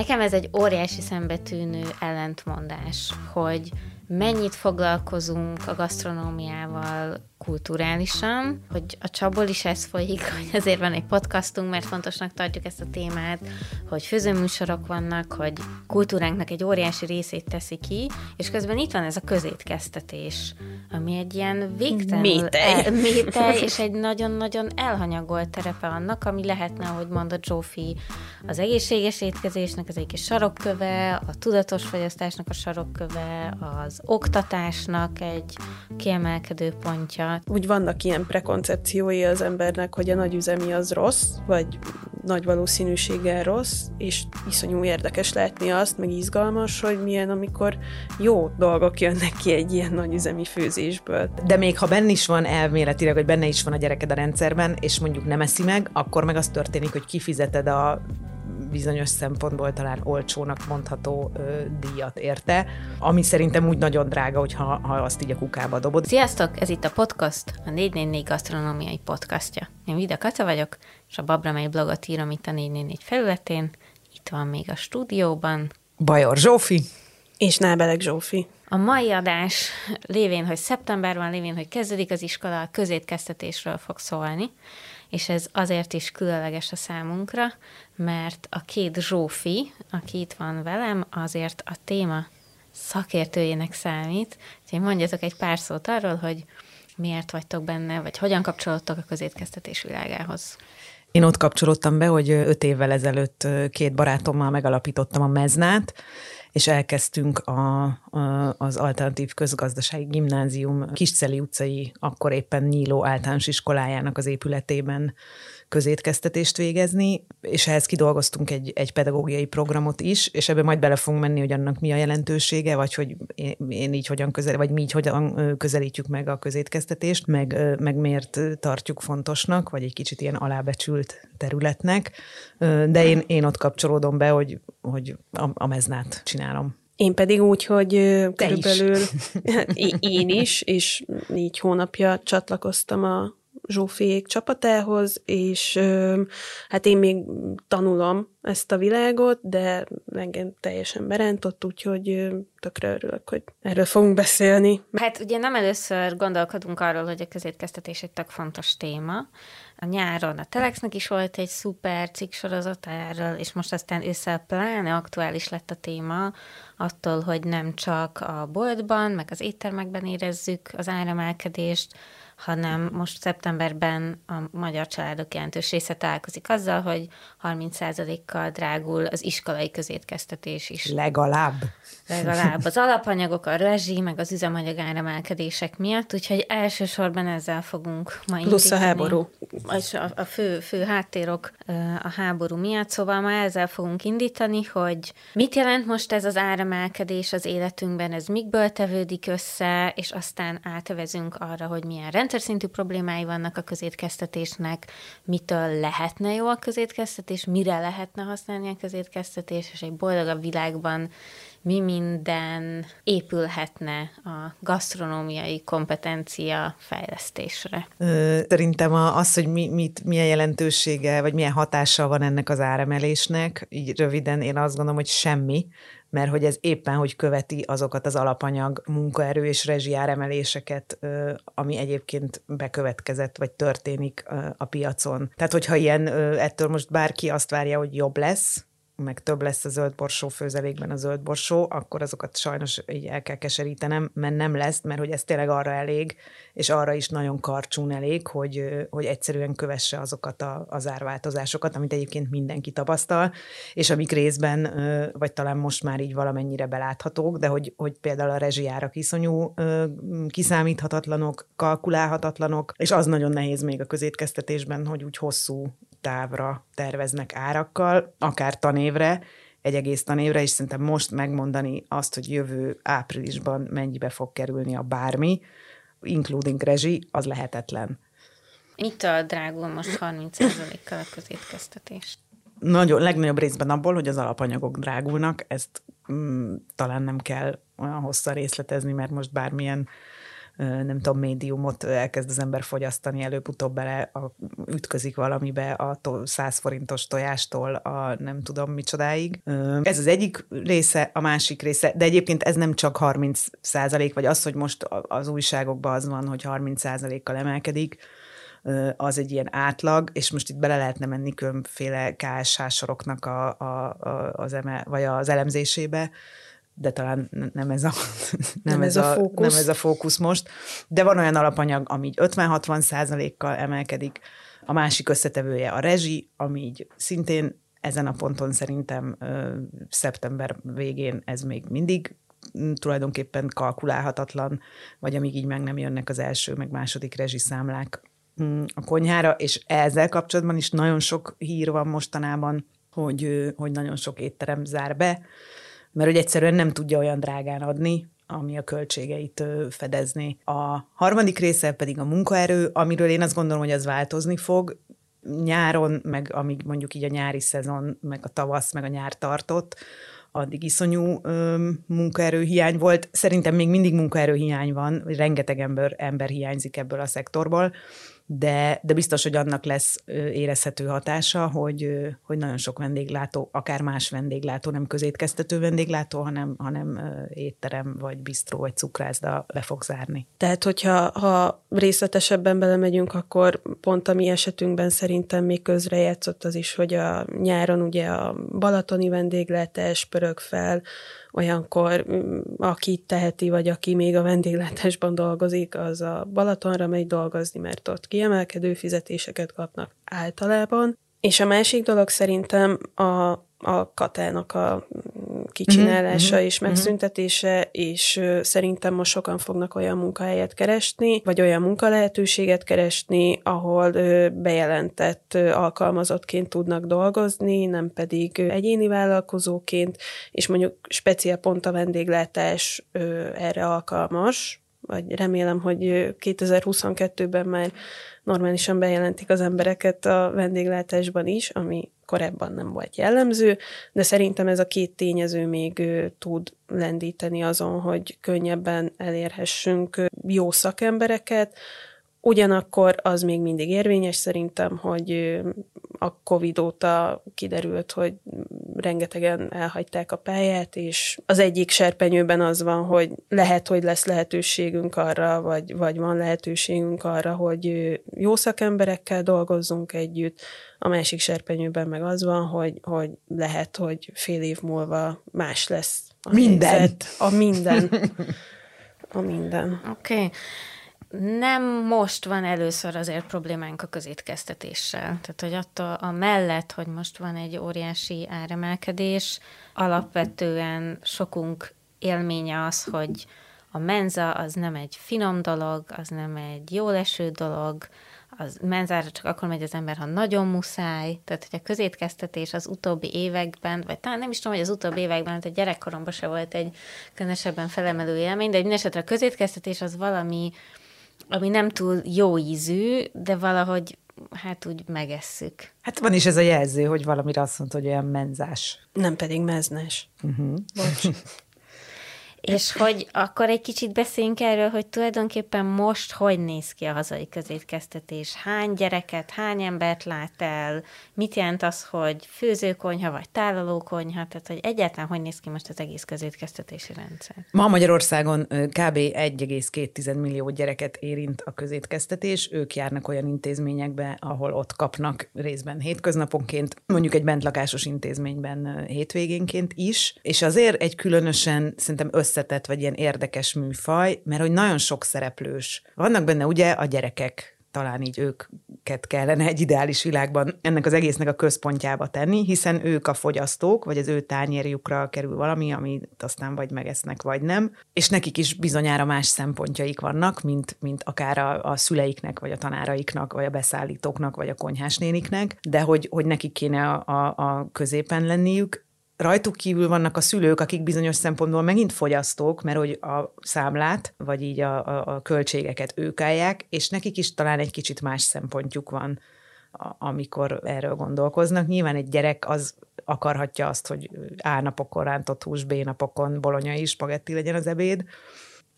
Nekem ez egy óriási szembetűnő ellentmondás, hogy mennyit foglalkozunk a gasztronómiával kulturálisan, hogy a csapból is ez folyik, hogy ezért van egy podcastunk, mert fontosnak tartjuk ezt a témát, hogy főzőműsorok vannak, hogy kultúránknak egy óriási részét teszi ki, és közben itt van ez a közétkeztetés, ami egy ilyen végtelen métej. El, métej és egy nagyon-nagyon elhanyagolt terepe annak, ami lehetne, ahogy mondott Zsófi, az egészséges étkezésnek az egyik sarokköve, a tudatos fogyasztásnak a sarokköve, az oktatásnak egy kiemelkedő pontja, úgy vannak ilyen prekoncepciói az embernek, hogy a nagyüzemi az rossz, vagy nagy valószínűséggel rossz, és iszonyú érdekes látni azt, meg izgalmas, hogy milyen, amikor jó dolgok jönnek ki egy ilyen nagyüzemi főzésből. De még ha benne is van elméletileg, hogy benne is van a gyereked a rendszerben, és mondjuk nem eszi meg, akkor meg az történik, hogy kifizeted a bizonyos szempontból talán olcsónak mondható ö, díjat érte, ami szerintem úgy nagyon drága, hogyha ha azt így a kukába dobod. Sziasztok, ez itt a podcast, a 444 gasztronómiai podcastja. Én Vida Kaca vagyok, és a Babramely blogot írom itt a 444 felületén. Itt van még a stúdióban. Bajor Zsófi. És Nábelek Zsófi. A mai adás lévén, hogy szeptember van, lévén, hogy kezdődik az iskola, a közétkeztetésről fog szólni és ez azért is különleges a számunkra, mert a két Zsófi, aki itt van velem, azért a téma szakértőjének számít. Úgyhogy mondjatok egy pár szót arról, hogy miért vagytok benne, vagy hogyan kapcsolódtok a közétkeztetés világához. Én ott kapcsolódtam be, hogy öt évvel ezelőtt két barátommal megalapítottam a Meznát, és elkezdtünk a, a, az Alternatív Közgazdasági Gimnázium Kisceli utcai, akkor éppen nyíló általános iskolájának az épületében közétkeztetést végezni, és ehhez kidolgoztunk egy, egy pedagógiai programot is, és ebbe majd bele fogunk menni, hogy annak mi a jelentősége, vagy hogy én, én így hogyan közel, vagy mi így hogyan közelítjük meg a közétkeztetést, meg, meg miért tartjuk fontosnak, vagy egy kicsit ilyen alábecsült területnek. De én, én ott kapcsolódom be, hogy, hogy a, a meznát csinálom. Én pedig úgy, hogy Te körülbelül is. én is, és négy hónapja csatlakoztam a Zsófiék csapatához, és hát én még tanulom ezt a világot, de engem teljesen berántott, úgyhogy tökre örülök, hogy erről fogunk beszélni. Hát ugye nem először gondolkodunk arról, hogy a közétkeztetés egy tök fontos téma. A nyáron a Telexnek is volt egy szuper cikk sorozat erről, és most aztán ősszel pláne aktuális lett a téma, attól, hogy nem csak a boltban, meg az éttermekben érezzük az áremelkedést, hanem most szeptemberben a magyar családok jelentős része találkozik azzal, hogy 30%-kal drágul az iskolai közétkeztetés is. Legalább. Legalább. Az alapanyagok, a rezsi, meg az üzemanyag áremelkedések miatt, úgyhogy elsősorban ezzel fogunk ma Plusz a háború. És a, a fő, fő háttérok a háború miatt, szóval ma ezzel fogunk indítani, hogy mit jelent most ez az áremelkedés az életünkben, ez mikből tevődik össze, és aztán átvezünk arra, hogy milyen rend rendszer szintű problémái vannak a közétkeztetésnek, mitől lehetne jó a közétkeztetés, mire lehetne használni a közétkeztetés, és egy boldogabb világban mi minden épülhetne a gasztronómiai kompetencia fejlesztésre? Szerintem az, hogy mi, mit, milyen jelentősége, vagy milyen hatással van ennek az áremelésnek, így röviden én azt gondolom, hogy semmi, mert hogy ez éppen hogy követi azokat az alapanyag, munkaerő és rezsiáremeléseket, ami egyébként bekövetkezett, vagy történik a piacon. Tehát, hogyha ilyen, ettől most bárki azt várja, hogy jobb lesz, meg több lesz a zöld borsó főzelékben a zöld akkor azokat sajnos így el kell keserítenem, mert nem lesz, mert hogy ez tényleg arra elég, és arra is nagyon karcsún elég, hogy, hogy egyszerűen kövesse azokat a, az árváltozásokat, amit egyébként mindenki tapasztal, és amik részben, vagy talán most már így valamennyire beláthatók, de hogy, hogy például a rezsijárak iszonyú kiszámíthatatlanok, kalkulálhatatlanok, és az nagyon nehéz még a közétkeztetésben, hogy úgy hosszú távra terveznek árakkal, akár tanévre, egy egész tanévre, és szerintem most megmondani azt, hogy jövő áprilisban mennyibe fog kerülni a bármi, including rezsi, az lehetetlen. Mitől drágul most 30%-kal a közétkeztetés? Nagyon, legnagyobb részben abból, hogy az alapanyagok drágulnak, ezt mm, talán nem kell olyan hosszan részletezni, mert most bármilyen nem tudom, médiumot elkezd az ember fogyasztani, előbb-utóbb bele a, ütközik valamibe a to, 100 forintos tojástól a nem tudom micsodáig. Ez az egyik része, a másik része, de egyébként ez nem csak 30 százalék, vagy az, hogy most az újságokban az van, hogy 30 százalékkal emelkedik, az egy ilyen átlag, és most itt bele lehetne menni különféle KSH soroknak a, a, a, az, eme, vagy az elemzésébe, de talán nem ez a, nem, nem ez, a, a fókusz. nem ez a fókusz most. De van olyan alapanyag, ami így 50-60 százalékkal emelkedik, a másik összetevője a rezsi, ami így szintén ezen a ponton szerintem ö, szeptember végén ez még mindig tulajdonképpen kalkulálhatatlan, vagy amíg így meg nem jönnek az első, meg második rezsiszámlák a konyhára, és ezzel kapcsolatban is nagyon sok hír van mostanában, hogy, hogy nagyon sok étterem zár be, mert hogy egyszerűen nem tudja olyan drágán adni, ami a költségeit fedezni. A harmadik része pedig a munkaerő, amiről én azt gondolom, hogy az változni fog. Nyáron, meg amíg mondjuk így a nyári szezon, meg a tavasz, meg a nyár tartott, addig iszonyú ö, munkaerőhiány volt. Szerintem még mindig munkaerőhiány van, rengeteg ember, ember hiányzik ebből a szektorból, de, de biztos, hogy annak lesz érezhető hatása, hogy, hogy nagyon sok vendéglátó, akár más vendéglátó, nem közétkeztető vendéglátó, hanem, hanem étterem, vagy bistró, vagy cukrászda be fog zárni. Tehát, hogyha ha részletesebben belemegyünk, akkor pont a mi esetünkben szerintem még közrejátszott az is, hogy a nyáron ugye a balatoni vendéglátás pörög fel, olyankor mm, aki teheti, vagy aki még a vendéglátásban dolgozik, az a Balatonra megy dolgozni, mert ott kiemelkedő fizetéseket kapnak általában. És a másik dolog szerintem a a katának a kicsinálása mm-hmm, és mhm. megszüntetése, és szerintem most sokan fognak olyan munkahelyet keresni, vagy olyan munkalehetőséget keresni, ahol bejelentett alkalmazottként tudnak dolgozni, nem pedig egyéni vállalkozóként, és mondjuk speciál pont a vendéglátás erre alkalmas, vagy remélem, hogy 2022-ben már normálisan bejelentik az embereket a vendéglátásban is, ami korábban nem volt jellemző, de szerintem ez a két tényező még tud lendíteni azon, hogy könnyebben elérhessünk jó szakembereket, Ugyanakkor az még mindig érvényes szerintem, hogy a Covid óta kiderült, hogy rengetegen elhagyták a pályát, és az egyik serpenyőben az van, hogy lehet, hogy lesz lehetőségünk arra, vagy, vagy van lehetőségünk arra, hogy jó szakemberekkel dolgozzunk együtt, a másik serpenyőben meg az van, hogy, hogy lehet, hogy fél év múlva más lesz a minden. Helyzet, a minden. A minden. Oké. Okay nem most van először azért problémánk a közétkeztetéssel. Tehát, hogy attól a mellett, hogy most van egy óriási áremelkedés, alapvetően sokunk élménye az, hogy a menza az nem egy finom dolog, az nem egy jó leső dolog, az menzára csak akkor megy az ember, ha nagyon muszáj. Tehát, hogy a közétkeztetés az utóbbi években, vagy talán nem is tudom, hogy az utóbbi években, hát a gyerekkoromban se volt egy különösebben felemelő élmény, de egy mindesetre a közétkeztetés az valami, ami nem túl jó ízű, de valahogy hát úgy megesszük. Hát van is ez a jelző, hogy valamire azt mondta, hogy olyan menzás. Nem pedig meznes. Uh-huh. Bocs. És hogy akkor egy kicsit beszéljünk erről, hogy tulajdonképpen most hogy néz ki a hazai közétkeztetés? Hány gyereket, hány embert lát el? Mit jelent az, hogy főzőkonyha vagy tálalókonyha? Tehát, hogy egyáltalán hogy néz ki most az egész közétkeztetési rendszer? Ma Magyarországon kb. 1,2 millió gyereket érint a közétkeztetés. Ők járnak olyan intézményekbe, ahol ott kapnak részben hétköznaponként, mondjuk egy bentlakásos intézményben hétvégénként is. És azért egy különösen szerintem össze összetett, vagy ilyen érdekes műfaj, mert hogy nagyon sok szereplős. Vannak benne ugye a gyerekek, talán így őket kellene egy ideális világban ennek az egésznek a központjába tenni, hiszen ők a fogyasztók, vagy az ő tányérjukra kerül valami, amit aztán vagy megesznek, vagy nem, és nekik is bizonyára más szempontjaik vannak, mint, mint akár a, a szüleiknek, vagy a tanáraiknak, vagy a beszállítóknak, vagy a konyhásnéniknek, de hogy, hogy nekik kéne a, a, a középen lenniük, rajtuk kívül vannak a szülők, akik bizonyos szempontból megint fogyasztók, mert hogy a számlát, vagy így a, a, a költségeket ők állják, és nekik is talán egy kicsit más szempontjuk van, amikor erről gondolkoznak. Nyilván egy gyerek az akarhatja azt, hogy A napokon rántott hús, B napokon bolonyai spagetti legyen az ebéd,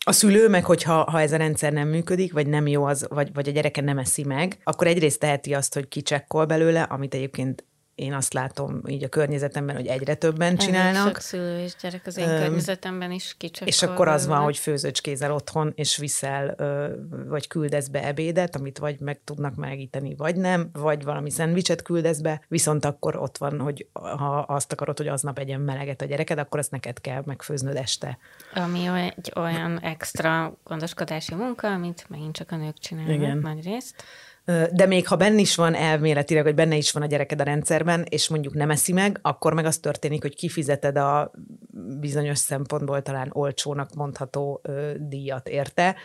A szülő meg, hogyha ha ez a rendszer nem működik, vagy nem jó az, vagy, vagy a gyereke nem eszi meg, akkor egyrészt teheti azt, hogy kicsekkol belőle, amit egyébként én azt látom így a környezetemben, hogy egyre többen csinálnak. Elég szülő és gyerek az én um, környezetemben is kicsak. És akkor az van, hogy főzőcskézel otthon, és viszel, vagy küldesz be ebédet, amit vagy meg tudnak melegíteni, vagy nem, vagy valami szendvicset küldesz be, viszont akkor ott van, hogy ha azt akarod, hogy aznap egyen meleget a gyereked, akkor ezt neked kell megfőznöd este. Ami egy olyan extra gondoskodási munka, amit megint csak a nők csinálnak Igen. nagy részt. De még ha benne is van elméletileg, hogy benne is van a gyereked a rendszerben, és mondjuk nem eszi meg, akkor meg az történik, hogy kifizeted a bizonyos szempontból talán olcsónak mondható díjat érte,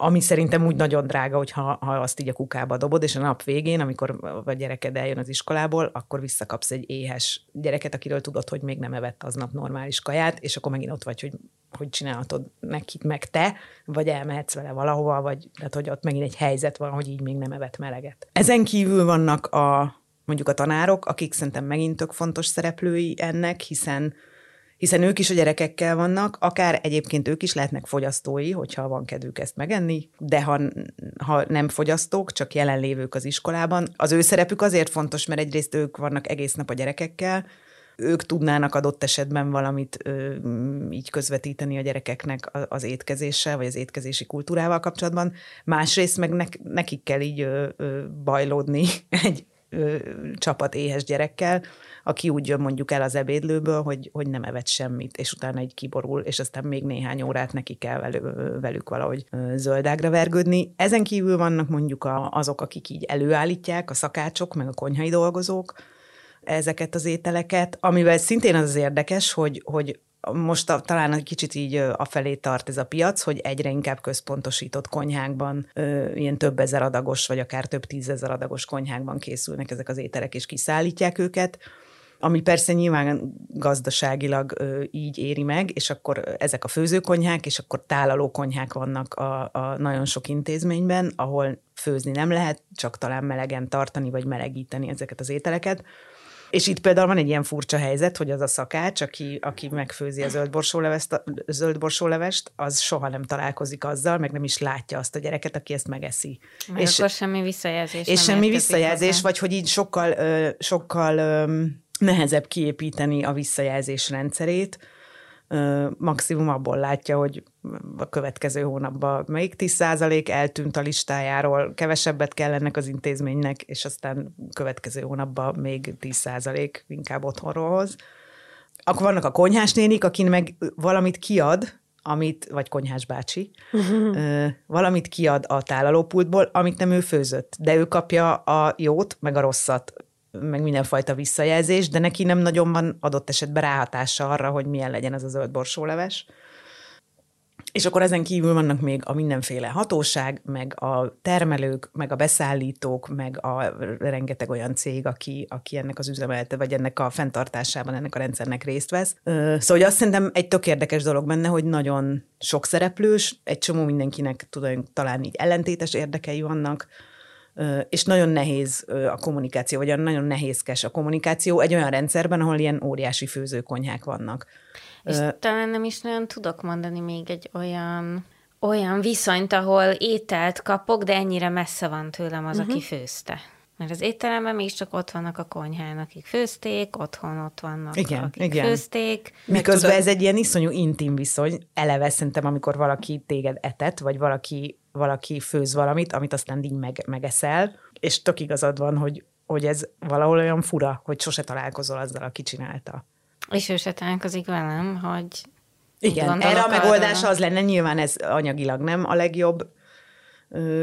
ami szerintem úgy nagyon drága, hogy ha, ha azt így a kukába dobod, és a nap végén, amikor a gyereked eljön az iskolából, akkor visszakapsz egy éhes gyereket, akiről tudod, hogy még nem evett aznap normális kaját, és akkor megint ott vagy, hogy hogy csinálhatod neki meg te, vagy elmehetsz vele valahova, vagy tehát, hogy ott megint egy helyzet van, hogy így még nem evett meleget. Ezen kívül vannak a mondjuk a tanárok, akik szerintem megint tök fontos szereplői ennek, hiszen hiszen ők is a gyerekekkel vannak, akár egyébként ők is lehetnek fogyasztói, hogyha van kedvük ezt megenni, de ha, ha nem fogyasztók, csak jelenlévők az iskolában, az ő szerepük azért fontos, mert egyrészt ők vannak egész nap a gyerekekkel, ők tudnának adott esetben valamit ö, így közvetíteni a gyerekeknek az étkezéssel, vagy az étkezési kultúrával kapcsolatban. Másrészt meg ne, nekik kell így ö, ö, bajlódni egy csapat éhes gyerekkel, aki úgy jön mondjuk el az ebédlőből, hogy, hogy nem evett semmit, és utána egy kiborul, és aztán még néhány órát neki kell velő, velük valahogy zöldágra vergődni. Ezen kívül vannak mondjuk a, azok, akik így előállítják, a szakácsok, meg a konyhai dolgozók, ezeket az ételeket, amivel szintén az az érdekes, hogy, hogy most a, talán egy kicsit így a felé tart ez a piac, hogy egyre inkább központosított konyhákban, ö, ilyen több ezer adagos, vagy akár több tízezer adagos konyhákban készülnek ezek az ételek, és kiszállítják őket ami persze nyilván gazdaságilag ö, így éri meg, és akkor ezek a főzőkonyhák, és akkor tálaló konyhák vannak a, a nagyon sok intézményben, ahol főzni nem lehet, csak talán melegen tartani, vagy melegíteni ezeket az ételeket. És itt például van egy ilyen furcsa helyzet, hogy az a szakács, aki, aki megfőzi a zöldborsólevest, zöldborsólevest, az soha nem találkozik azzal, meg nem is látja azt a gyereket, aki ezt megeszi. Mert és akkor semmi visszajelzés. És semmi visszajelzés, hozzá. vagy hogy így sokkal, sokkal nehezebb kiépíteni a visszajelzés rendszerét, maximum abból látja, hogy a következő hónapban melyik 10% eltűnt a listájáról, kevesebbet kell ennek az intézménynek, és aztán következő hónapban még 10% inkább otthonról hoz. Akkor vannak a konyhás nénik, akin meg valamit kiad, amit, vagy konyhás bácsi, valamit kiad a tálalópultból, amit nem ő főzött, de ő kapja a jót, meg a rosszat meg mindenfajta visszajelzés, de neki nem nagyon van adott esetben ráhatása arra, hogy milyen legyen ez a zöld borsóleves. És akkor ezen kívül vannak még a mindenféle hatóság, meg a termelők, meg a beszállítók, meg a rengeteg olyan cég, aki, aki ennek az üzemelte, vagy ennek a fenntartásában, ennek a rendszernek részt vesz. Szóval hogy azt szerintem egy tök érdekes dolog benne, hogy nagyon sok szereplős, egy csomó mindenkinek tudom, talán így ellentétes érdekei vannak, és nagyon nehéz a kommunikáció, vagy nagyon nehézkes a kommunikáció egy olyan rendszerben, ahol ilyen óriási főzőkonyhák vannak. És uh, talán nem is nagyon tudok mondani még egy olyan olyan viszonyt, ahol ételt kapok, de ennyire messze van tőlem az, uh-huh. aki mhm. főzte. Mert az étteremben mégiscsak ott vannak a konyhán, akik főzték, otthon ott vannak, igen, akik igen. főzték. Miközben tudod... ez egy ilyen iszonyú intim viszony, eleve szerintem, amikor valaki téged etet, vagy valaki, valaki főz valamit, amit aztán így meg, megeszel, és tök igazad van, hogy, hogy ez valahol olyan fura, hogy sose találkozol azzal, aki csinálta. És ő se találkozik velem, hogy igen, erre a megoldása az lenne, nyilván ez anyagilag nem a legjobb,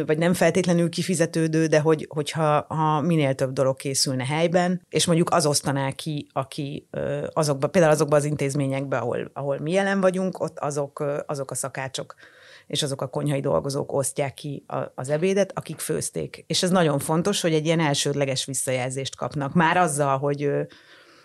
vagy nem feltétlenül kifizetődő, de hogy, hogyha ha minél több dolog készülne helyben, és mondjuk az osztaná ki, aki azokba, például azokba az intézményekbe, ahol, ahol mi jelen vagyunk, ott azok, azok a szakácsok és azok a konyhai dolgozók osztják ki az ebédet, akik főzték. És ez nagyon fontos, hogy egy ilyen elsődleges visszajelzést kapnak. Már azzal, hogy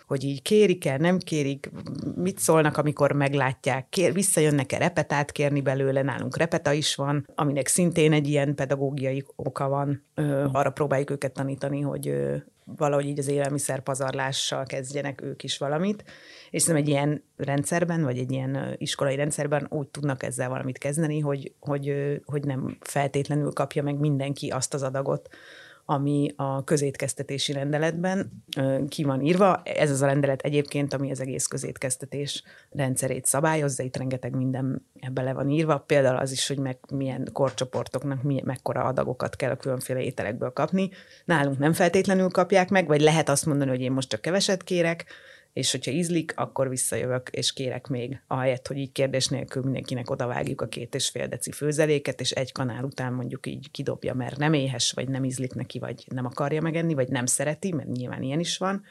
hogy így kérik-e, nem kérik, mit szólnak, amikor meglátják, kér, visszajönnek-e repetát kérni belőle, nálunk repeta is van, aminek szintén egy ilyen pedagógiai oka van. Ö, arra próbáljuk őket tanítani, hogy ö, valahogy így az élelmiszer pazarlással kezdjenek ők is valamit, és szerintem egy ilyen rendszerben, vagy egy ilyen iskolai rendszerben úgy tudnak ezzel valamit kezdeni, hogy, hogy, hogy nem feltétlenül kapja meg mindenki azt az adagot, ami a közétkeztetési rendeletben ki van írva. Ez az a rendelet egyébként, ami az egész közétkeztetés rendszerét szabályozza, itt rengeteg minden ebbe le van írva, például az is, hogy meg milyen korcsoportoknak milyen, mekkora adagokat kell a különféle ételekből kapni. Nálunk nem feltétlenül kapják meg, vagy lehet azt mondani, hogy én most csak keveset kérek, és hogyha ízlik, akkor visszajövök, és kérek még, ahelyett, hogy így kérdés nélkül mindenkinek odavágjuk a két és fél deci főzeléket, és egy kanál után mondjuk így kidobja, mert nem éhes, vagy nem ízlik neki, vagy nem akarja megenni, vagy nem szereti, mert nyilván ilyen is van.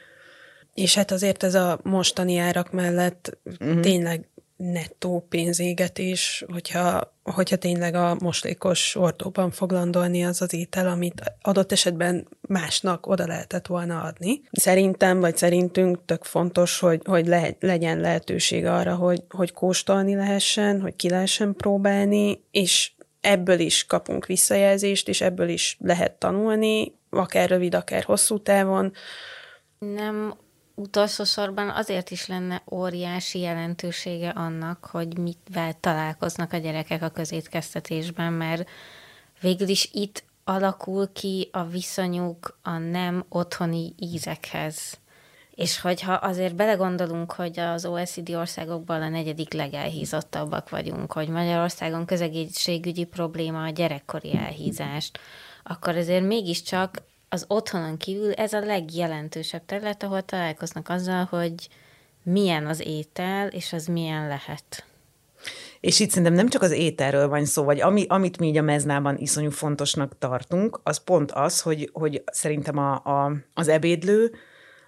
És hát azért ez a mostani árak mellett uh-huh. tényleg nettó pénzégetés, hogyha, hogyha tényleg a moslékos ordóban fog landolni az az étel, amit adott esetben másnak oda lehetett volna adni. Szerintem, vagy szerintünk tök fontos, hogy, hogy le, legyen lehetőség arra, hogy, hogy kóstolni lehessen, hogy ki lehessen próbálni, és ebből is kapunk visszajelzést, és ebből is lehet tanulni, akár rövid, akár hosszú távon. Nem utolsó sorban azért is lenne óriási jelentősége annak, hogy mitvel találkoznak a gyerekek a közétkeztetésben, mert végül is itt alakul ki a viszonyuk a nem otthoni ízekhez. És hogyha azért belegondolunk, hogy az OECD országokban a negyedik legelhízottabbak vagyunk, hogy Magyarországon közegészségügyi probléma a gyerekkori elhízást, akkor azért mégiscsak az otthonon kívül ez a legjelentősebb terület, ahol találkoznak azzal, hogy milyen az étel, és az milyen lehet. És itt szerintem nem csak az ételről van szó, vagy ami, amit mi így a meznában iszonyú fontosnak tartunk, az pont az, hogy, hogy szerintem a, a, az ebédlő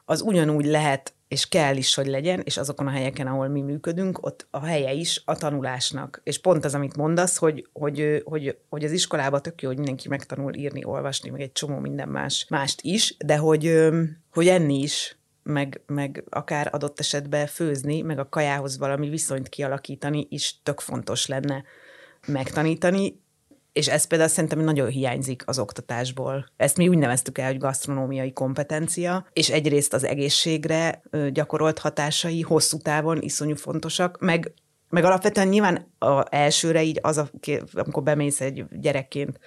az ugyanúgy lehet és kell is, hogy legyen, és azokon a helyeken, ahol mi működünk, ott a helye is a tanulásnak. És pont az, amit mondasz, hogy, hogy, hogy, hogy az iskolában tök jó, hogy mindenki megtanul írni, olvasni, meg egy csomó minden más, mást is, de hogy, hogy enni is, meg, meg akár adott esetben főzni, meg a kajához valami viszonyt kialakítani is tök fontos lenne megtanítani, és ez például szerintem nagyon hiányzik az oktatásból. Ezt mi úgy neveztük el, hogy gasztronómiai kompetencia, és egyrészt az egészségre gyakorolt hatásai hosszú távon iszonyú fontosak, meg meg alapvetően nyilván a elsőre így az, a, amikor bemész egy gyerekként,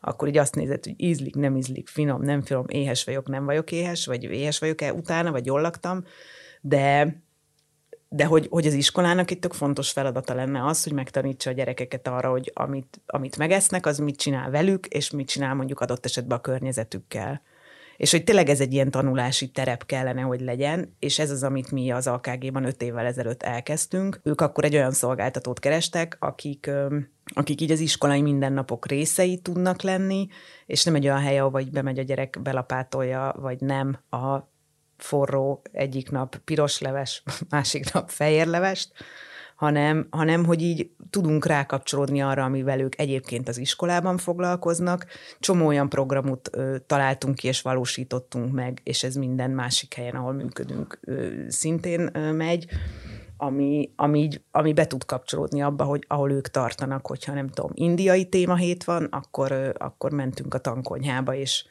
akkor így azt nézed, hogy ízlik, nem ízlik, finom, nem finom, éhes vagyok, nem vagyok éhes, vagy éhes vagyok-e utána, vagy jól laktam, de de hogy, hogy az iskolának itt tök fontos feladata lenne az, hogy megtanítsa a gyerekeket arra, hogy amit, amit megesznek, az mit csinál velük, és mit csinál mondjuk adott esetben a környezetükkel. És hogy tényleg ez egy ilyen tanulási terep kellene, hogy legyen, és ez az, amit mi az AKG-ban öt évvel ezelőtt elkezdtünk. Ők akkor egy olyan szolgáltatót kerestek, akik, akik így az iskolai mindennapok részei tudnak lenni, és nem egy olyan hely, ahol így bemegy a gyerek, belapátolja, vagy nem a forró egyik nap piros leves, másik nap fehér levest, hanem, hanem hogy így tudunk rákapcsolódni arra, amivel ők egyébként az iskolában foglalkoznak. Csomó olyan programot ö, találtunk ki és valósítottunk meg, és ez minden másik helyen, ahol működünk, ö, szintén ö, megy, ami, ami, így, ami be tud kapcsolódni abba, hogy ahol ők tartanak, hogyha nem tudom, indiai témahét van, akkor, ö, akkor mentünk a tankonyhába, és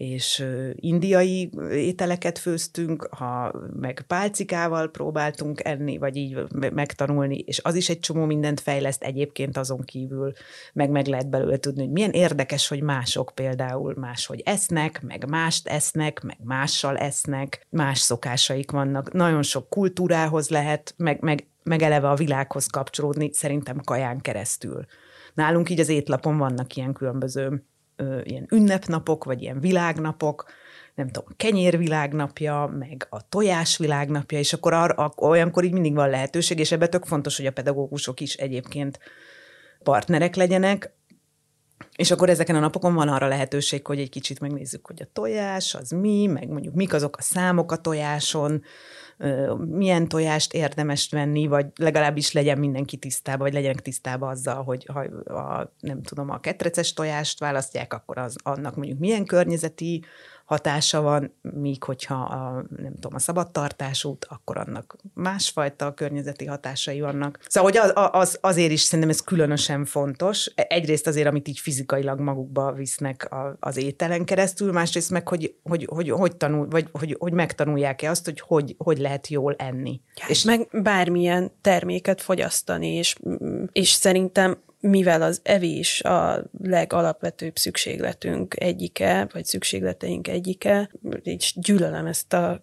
és indiai ételeket főztünk, ha meg pálcikával próbáltunk enni, vagy így megtanulni, és az is egy csomó mindent fejleszt egyébként azon kívül, meg meg lehet belőle tudni, hogy milyen érdekes, hogy mások például máshogy esznek, meg mást esznek, meg mással esznek, más szokásaik vannak. Nagyon sok kultúrához lehet, meg, meg, meg eleve a világhoz kapcsolódni, szerintem kaján keresztül. Nálunk így az étlapon vannak ilyen különböző ö, ilyen ünnepnapok, vagy ilyen világnapok, nem tudom, a kenyérvilágnapja, meg a tojásvilágnapja, és akkor ar, olyankor így mindig van lehetőség, és ebben tök fontos, hogy a pedagógusok is egyébként partnerek legyenek, és akkor ezeken a napokon van arra lehetőség, hogy egy kicsit megnézzük, hogy a tojás az mi, meg mondjuk mik azok a számok a tojáson, milyen tojást érdemes venni, vagy legalábbis legyen mindenki tisztában, vagy legyenek tisztában azzal, hogy ha a, nem tudom, a ketreces tojást választják, akkor az annak mondjuk milyen környezeti hatása van, míg hogyha a, nem tudom, a szabadtartás út, akkor annak másfajta környezeti hatásai vannak. Szóval, hogy az, az, azért is szerintem ez különösen fontos. Egyrészt azért, amit így fizikailag magukba visznek az ételen keresztül, másrészt meg, hogy hogy, hogy, hogy, tanul, vagy hogy, hogy megtanulják-e azt, hogy, hogy hogy lehet jól enni. Ja, és meg bármilyen terméket fogyasztani, és, és szerintem mivel az evés a legalapvetőbb szükségletünk egyike, vagy szükségleteink egyike, így gyűlölem ezt a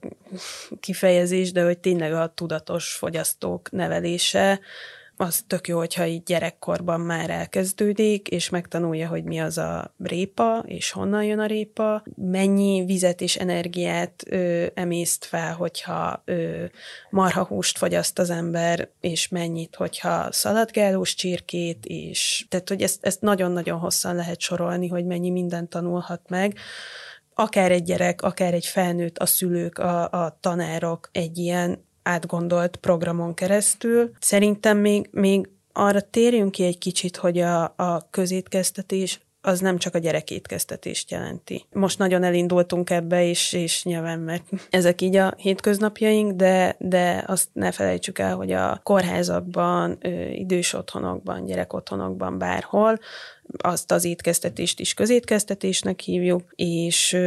kifejezést, de hogy tényleg a tudatos fogyasztók nevelése, az tök jó, hogyha így gyerekkorban már elkezdődik, és megtanulja, hogy mi az a répa, és honnan jön a répa, mennyi vizet és energiát ö, emészt fel, hogyha ö, marhahúst fogyaszt az ember, és mennyit, hogyha szaladgálós csirkét, és tehát, hogy ezt, ezt nagyon-nagyon hosszan lehet sorolni, hogy mennyi mindent tanulhat meg, akár egy gyerek, akár egy felnőtt, a szülők, a, a tanárok egy ilyen átgondolt programon keresztül. Szerintem még, még arra térjünk ki egy kicsit, hogy a, a közétkeztetés az nem csak a gyerekétkeztetést jelenti. Most nagyon elindultunk ebbe, és, és nyilván, mert ezek így a hétköznapjaink, de, de azt ne felejtsük el, hogy a kórházakban, idős otthonokban, gyerekotthonokban, bárhol azt az étkeztetést is közétkeztetésnek hívjuk, és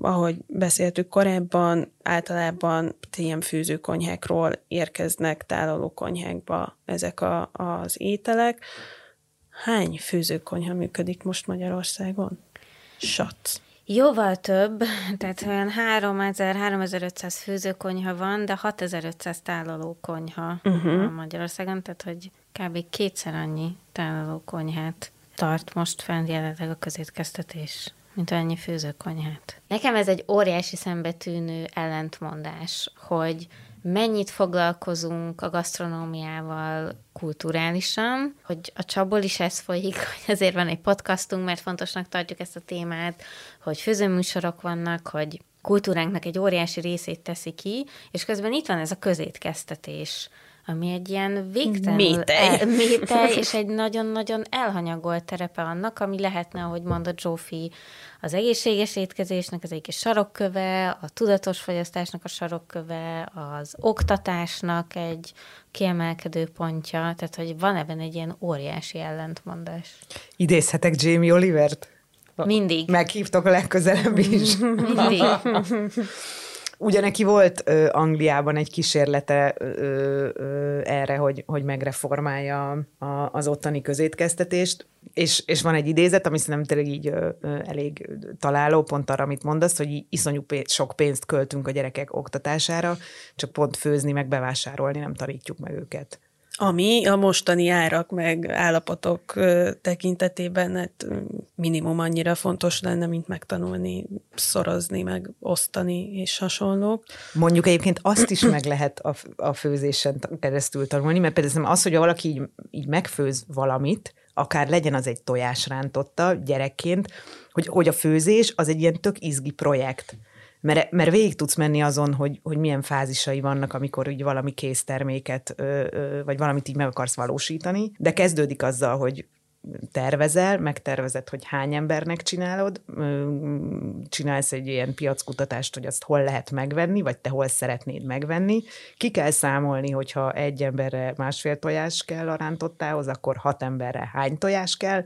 ahogy beszéltük korábban, általában ilyen főzőkonyhákról érkeznek tálalókonyhákba ezek a, az ételek. Hány főzőkonyha működik most Magyarországon? Sat. Jóval több, tehát olyan 3000-3500 főzőkonyha van, de 6500 tálalókonyha uh-huh. Magyarországon, tehát hogy kb. kétszer annyi tálalókonyhát tart most fenn jelenleg a közétkeztetés, mint annyi főzőkonyhát. Nekem ez egy óriási szembetűnő ellentmondás, hogy mennyit foglalkozunk a gasztronómiával kulturálisan, hogy a csapból is ez folyik, hogy ezért van egy podcastunk, mert fontosnak tartjuk ezt a témát, hogy főzőműsorok vannak, hogy kultúránknak egy óriási részét teszi ki, és közben itt van ez a közétkeztetés, ami egy ilyen végtelenül métej. El, métej, és egy nagyon-nagyon elhanyagolt terepe annak, ami lehetne, ahogy mondott Zsófi, az egészséges étkezésnek az egyik sarokköve, a tudatos fogyasztásnak a sarokköve, az oktatásnak egy kiemelkedő pontja, tehát hogy van ebben egy ilyen óriási ellentmondás. Idézhetek Jamie Olivert? Mindig. Meghívtok a legközelebb is. Mindig. Ugye neki volt ö, Angliában egy kísérlete ö, ö, erre, hogy, hogy megreformálja a, az ottani közétkeztetést, és, és van egy idézet, ami szerintem tényleg így ö, ö, elég találó, pont arra, amit mondasz, hogy iszonyú pénz, sok pénzt költünk a gyerekek oktatására, csak pont főzni, meg bevásárolni nem tanítjuk meg őket. Ami a mostani árak meg állapotok tekintetében hát minimum annyira fontos lenne, mint megtanulni, szorozni, meg osztani és hasonlók. Mondjuk egyébként azt is meg lehet a, a főzésen keresztül tanulni, mert például az, hogy valaki így, így megfőz valamit, akár legyen az egy tojásrántotta gyerekként, hogy, hogy a főzés az egy ilyen tök izgi projekt mert, mert végig tudsz menni azon, hogy, hogy milyen fázisai vannak, amikor úgy valami készterméket, vagy valamit így meg akarsz valósítani, de kezdődik azzal, hogy tervezel, megtervezed, hogy hány embernek csinálod, csinálsz egy ilyen piackutatást, hogy azt hol lehet megvenni, vagy te hol szeretnéd megvenni. Ki kell számolni, hogyha egy emberre másfél tojás kell a rántottához, akkor hat emberre hány tojás kell,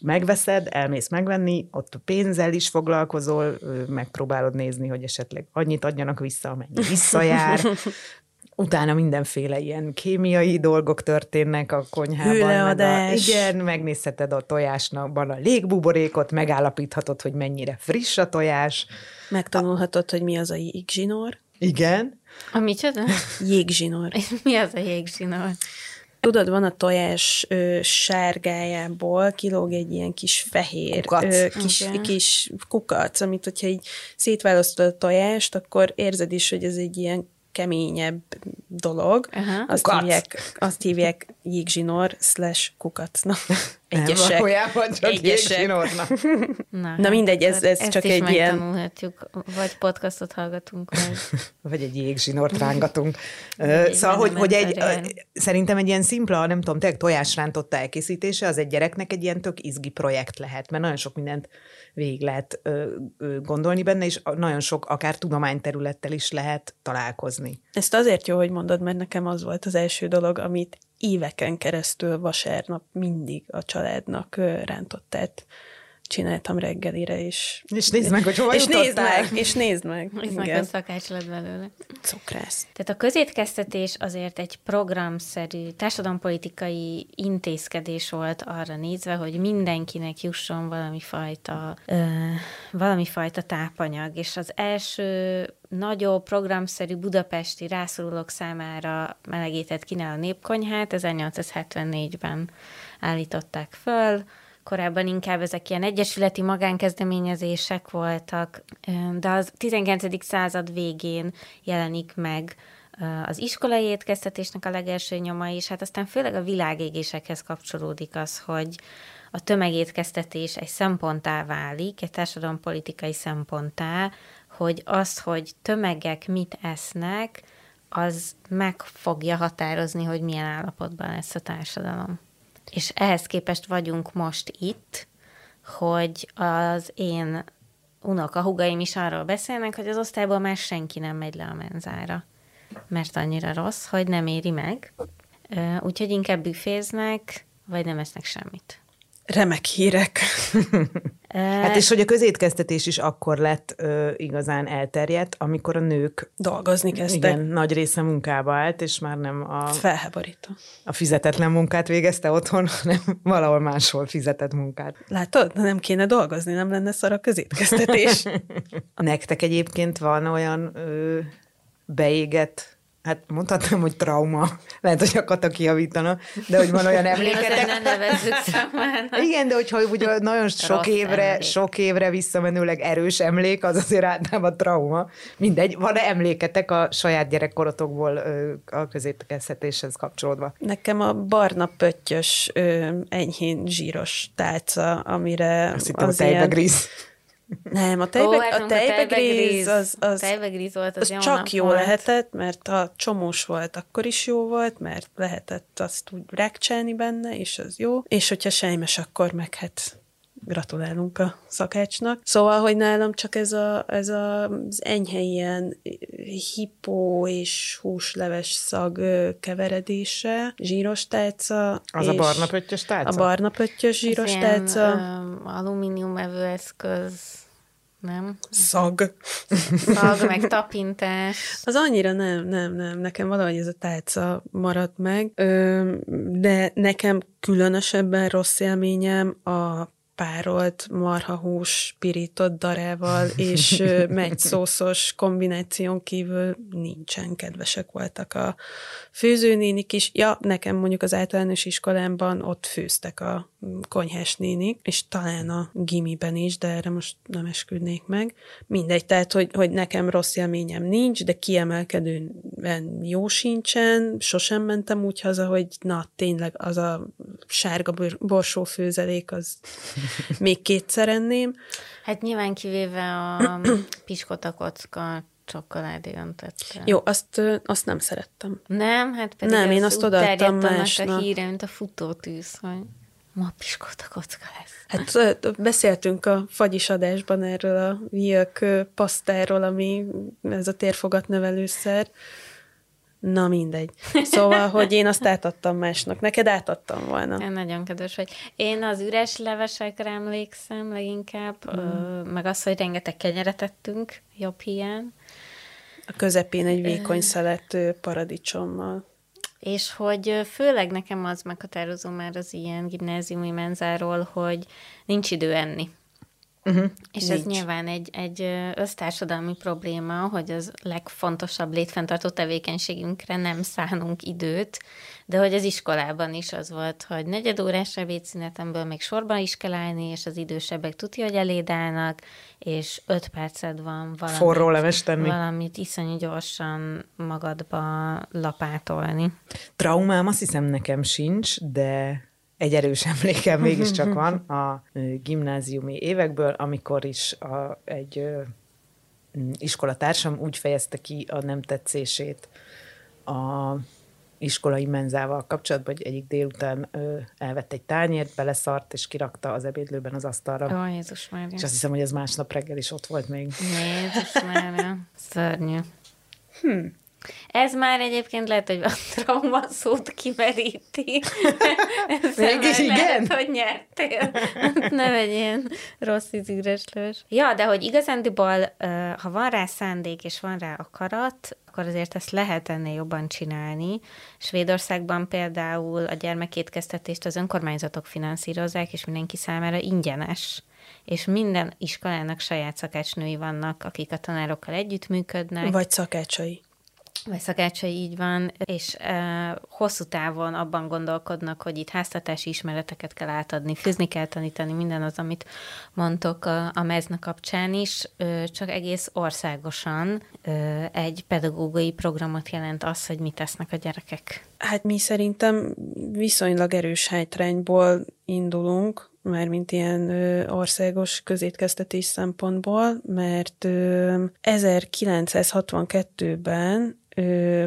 megveszed, elmész megvenni, ott a pénzzel is foglalkozol, megpróbálod nézni, hogy esetleg annyit adjanak vissza, amennyi visszajár, utána mindenféle ilyen kémiai dolgok történnek a konyhában. Hőleadás. A, igen, megnézheted a tojásnak a légbuborékot, megállapíthatod, hogy mennyire friss a tojás. Megtanulhatod, hogy mi az a jégzsinór. Igen. A micsoda? Jégzsinór. mi az a jégzsinór? Tudod, van a tojás ö, sárgájából, kilóg egy ilyen kis fehér, kukac. Ö, kis, okay. kis kukac, amit hogyha így szétválasztod a tojást, akkor érzed is, hogy ez egy ilyen keményebb dolog. Uh-huh. Azt, hívják, azt hívják jégzsinór slash kukacnak. egyesek. valójában csak egyesek. Na, Na mindegy, ez- ez ezt csak is egy ilyen- vagy podcastot hallgatunk, vagy... Vagy egy jégzsinort rángatunk. Szóval, hogy, hogy egy, szerintem egy ilyen szimpla, nem tudom, tényleg tojásrántotta elkészítése, az egy gyereknek egy ilyen tök izgi projekt lehet, mert nagyon sok mindent végig lehet ö, ö, gondolni benne, és nagyon sok akár tudományterülettel is lehet találkozni. Ezt azért jó, hogy mondod, mert nekem az volt az első dolog, amit éveken keresztül vasárnap mindig a családnak ö, rántottát csináltam reggelire, és... És nézd meg, hogy hova és nézd meg, és nézd meg. Igen. nagyon szakács lett belőle. Cukrász. Tehát a közétkeztetés azért egy programszerű társadalompolitikai intézkedés volt arra nézve, hogy mindenkinek jusson valami fajta, ö, valami fajta tápanyag, és az első nagyobb programszerű budapesti rászorulók számára melegített kínáló népkonyhát 1874-ben állították föl, korábban inkább ezek ilyen egyesületi magánkezdeményezések voltak, de az 19. század végén jelenik meg az iskolai étkeztetésnek a legelső nyoma, és hát aztán főleg a világégésekhez kapcsolódik az, hogy a tömegétkeztetés egy szemponttá válik, egy társadalompolitikai szemponttá, hogy az, hogy tömegek mit esznek, az meg fogja határozni, hogy milyen állapotban lesz a társadalom. És ehhez képest vagyunk most itt, hogy az én unokahugaim is arról beszélnek, hogy az osztályból már senki nem megy le a menzára, mert annyira rossz, hogy nem éri meg. Úgyhogy inkább büféznek, vagy nem esznek semmit. Remek hírek. Hát és hogy a közétkeztetés is akkor lett ö, igazán elterjedt, amikor a nők Dolgozni kezdtek. igen, nagy része munkába állt, és már nem a, Felháborító. a fizetetlen munkát végezte otthon, hanem valahol máshol fizetett munkát. Látod? Nem kéne dolgozni, nem lenne szar a közétkeztetés. Nektek egyébként van olyan ö, beégett, hát mondhatnám, hogy trauma, lehet, hogy a Kata kijavítana, de hogy van olyan emléketek. nevezzük. Igen, de hogyha ugye nagyon sok Rossz évre, emlék. sok évre visszamenőleg erős emlék, az azért általában trauma. Mindegy, van-e emléketek a saját gyerekkorotokból a közétkeztetéshez kapcsolódva? Nekem a barna pöttyös, enyhén zsíros tálca, amire Azt hittem a az tejbegríz. Nem, a, tejbe, Ó, hát a tejbegríz az, az, tejbegríz volt, az, az jó csak jó volt. lehetett, mert ha csomós volt, akkor is jó volt, mert lehetett azt úgy rákcsálni benne, és az jó. És hogyha sejmes, akkor meg hát gratulálunk a szakácsnak. Szóval, hogy nálam csak ez, a, ez a, az enyhe ilyen hipó és húsleves szag keveredése, zsíros tálca. Az a barna pöttyös tálca? A barna pöttyös zsíros Ez ilyen, tálca. öm, alumínium evőeszköz, nem? Szag. Szag, meg tapintás. Az annyira nem, nem, nem. Nekem valahogy ez a tálca maradt meg. Ö, de nekem különösebben rossz élményem a párolt marhahús pirított darával és ö, megyszoszos kombináción kívül nincsen kedvesek voltak a főzőnénik is. Ja, nekem mondjuk az általános iskolámban ott főztek a mm, konyhás nénik, és talán a gimiben is, de erre most nem esküdnék meg. Mindegy, tehát, hogy, hogy nekem rossz élményem nincs, de kiemelkedően jó sincsen, sosem mentem úgy haza, hogy na, tényleg az a sárga bor- borsó főzelék, az még kétszer enném. Hát nyilván kivéve a piskota kocka csokoládé öntötte. Jó, azt, azt nem szerettem. Nem, hát pedig Nem, ez én azt odaadtam másnak. a híre, mint a futótűz, hogy ma piskota kocka lesz. Hát beszéltünk a fagyis adásban erről a viök ö, pasztáról, ami ez a térfogat növelőszer. Na mindegy. Szóval, hogy én azt átadtam másnak. Neked átadtam volna. Én nagyon kedves vagy. Én az üres levesekre emlékszem leginkább, mm. ö, meg az, hogy rengeteg kenyeret ettünk, jobb hiány, A közepén egy vékony szelet paradicsommal. és hogy főleg nekem az meghatározó már az ilyen gimnáziumi menzáról, hogy nincs idő enni. Uh-huh. És ez Nincs. nyilván egy, egy össztársadalmi probléma, hogy az legfontosabb létfenntartó tevékenységünkre nem szánunk időt, de hogy az iskolában is az volt, hogy negyed órás ebédszünetemből még sorban is kell állni, és az idősebbek tudja, hogy eléd állnak, és öt perced van valamit, Forró leves tenni. valamit iszonyú gyorsan magadba lapátolni. Traumám azt hiszem nekem sincs, de egy erős emlékem mégiscsak van a gimnáziumi évekből, amikor is a, egy iskolatársam úgy fejezte ki a nem tetszését a iskolai menzával kapcsolatban, hogy egyik délután ö, elvett egy tányért, beleszart, és kirakta az ebédlőben az asztalra. Ó, Jézus már. És azt hiszem, hogy ez másnap reggel is ott volt még. Jézus már. Szörnyű. Hm. Ez már egyébként lehet, hogy a trauma szót kimeríti. Mégis igen? Lehet, hogy nyertél. Nem egy ilyen rossz ízűreslős. Ja, de hogy igazándiból, ha van rá szándék és van rá akarat, akkor azért ezt lehet ennél jobban csinálni. Svédországban például a gyermekétkeztetést az önkormányzatok finanszírozzák, és mindenki számára ingyenes és minden iskolának saját szakácsnői vannak, akik a tanárokkal együttműködnek. Vagy szakácsai vagy szakácsai így van, és e, hosszú távon abban gondolkodnak, hogy itt háztartási ismereteket kell átadni, fűzni kell tanítani, minden az, amit mondtok a, a mezna kapcsán is, e, csak egész országosan e, egy pedagógiai programot jelent az, hogy mit tesznek a gyerekek. Hát mi szerintem viszonylag erős hátrányból indulunk, mármint ilyen ö, országos közétkeztetés szempontból, mert ö, 1962-ben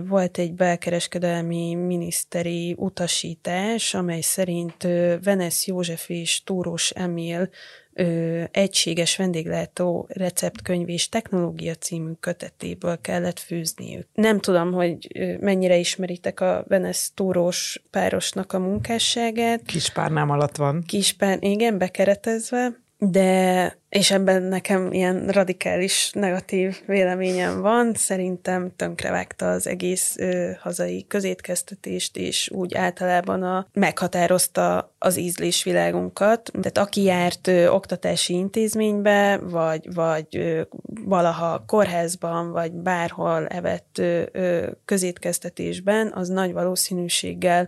volt egy belkereskedelmi miniszteri utasítás, amely szerint Venesz József és Tóros Emil ö, egységes vendéglátó receptkönyv és technológia című kötetéből kellett fűzniük. Nem tudom, hogy mennyire ismeritek a Venesz Tóros párosnak a munkásságát. Kispárnám alatt van. Kispár, igen, bekeretezve de, és ebben nekem ilyen radikális negatív véleményem van, szerintem tönkrevágta az egész ö, hazai közétkeztetést, és úgy általában a, meghatározta az ízlésvilágunkat. Tehát aki járt ö, oktatási intézménybe, vagy, vagy ö, valaha kórházban, vagy bárhol evett ö, ö, közétkeztetésben, az nagy valószínűséggel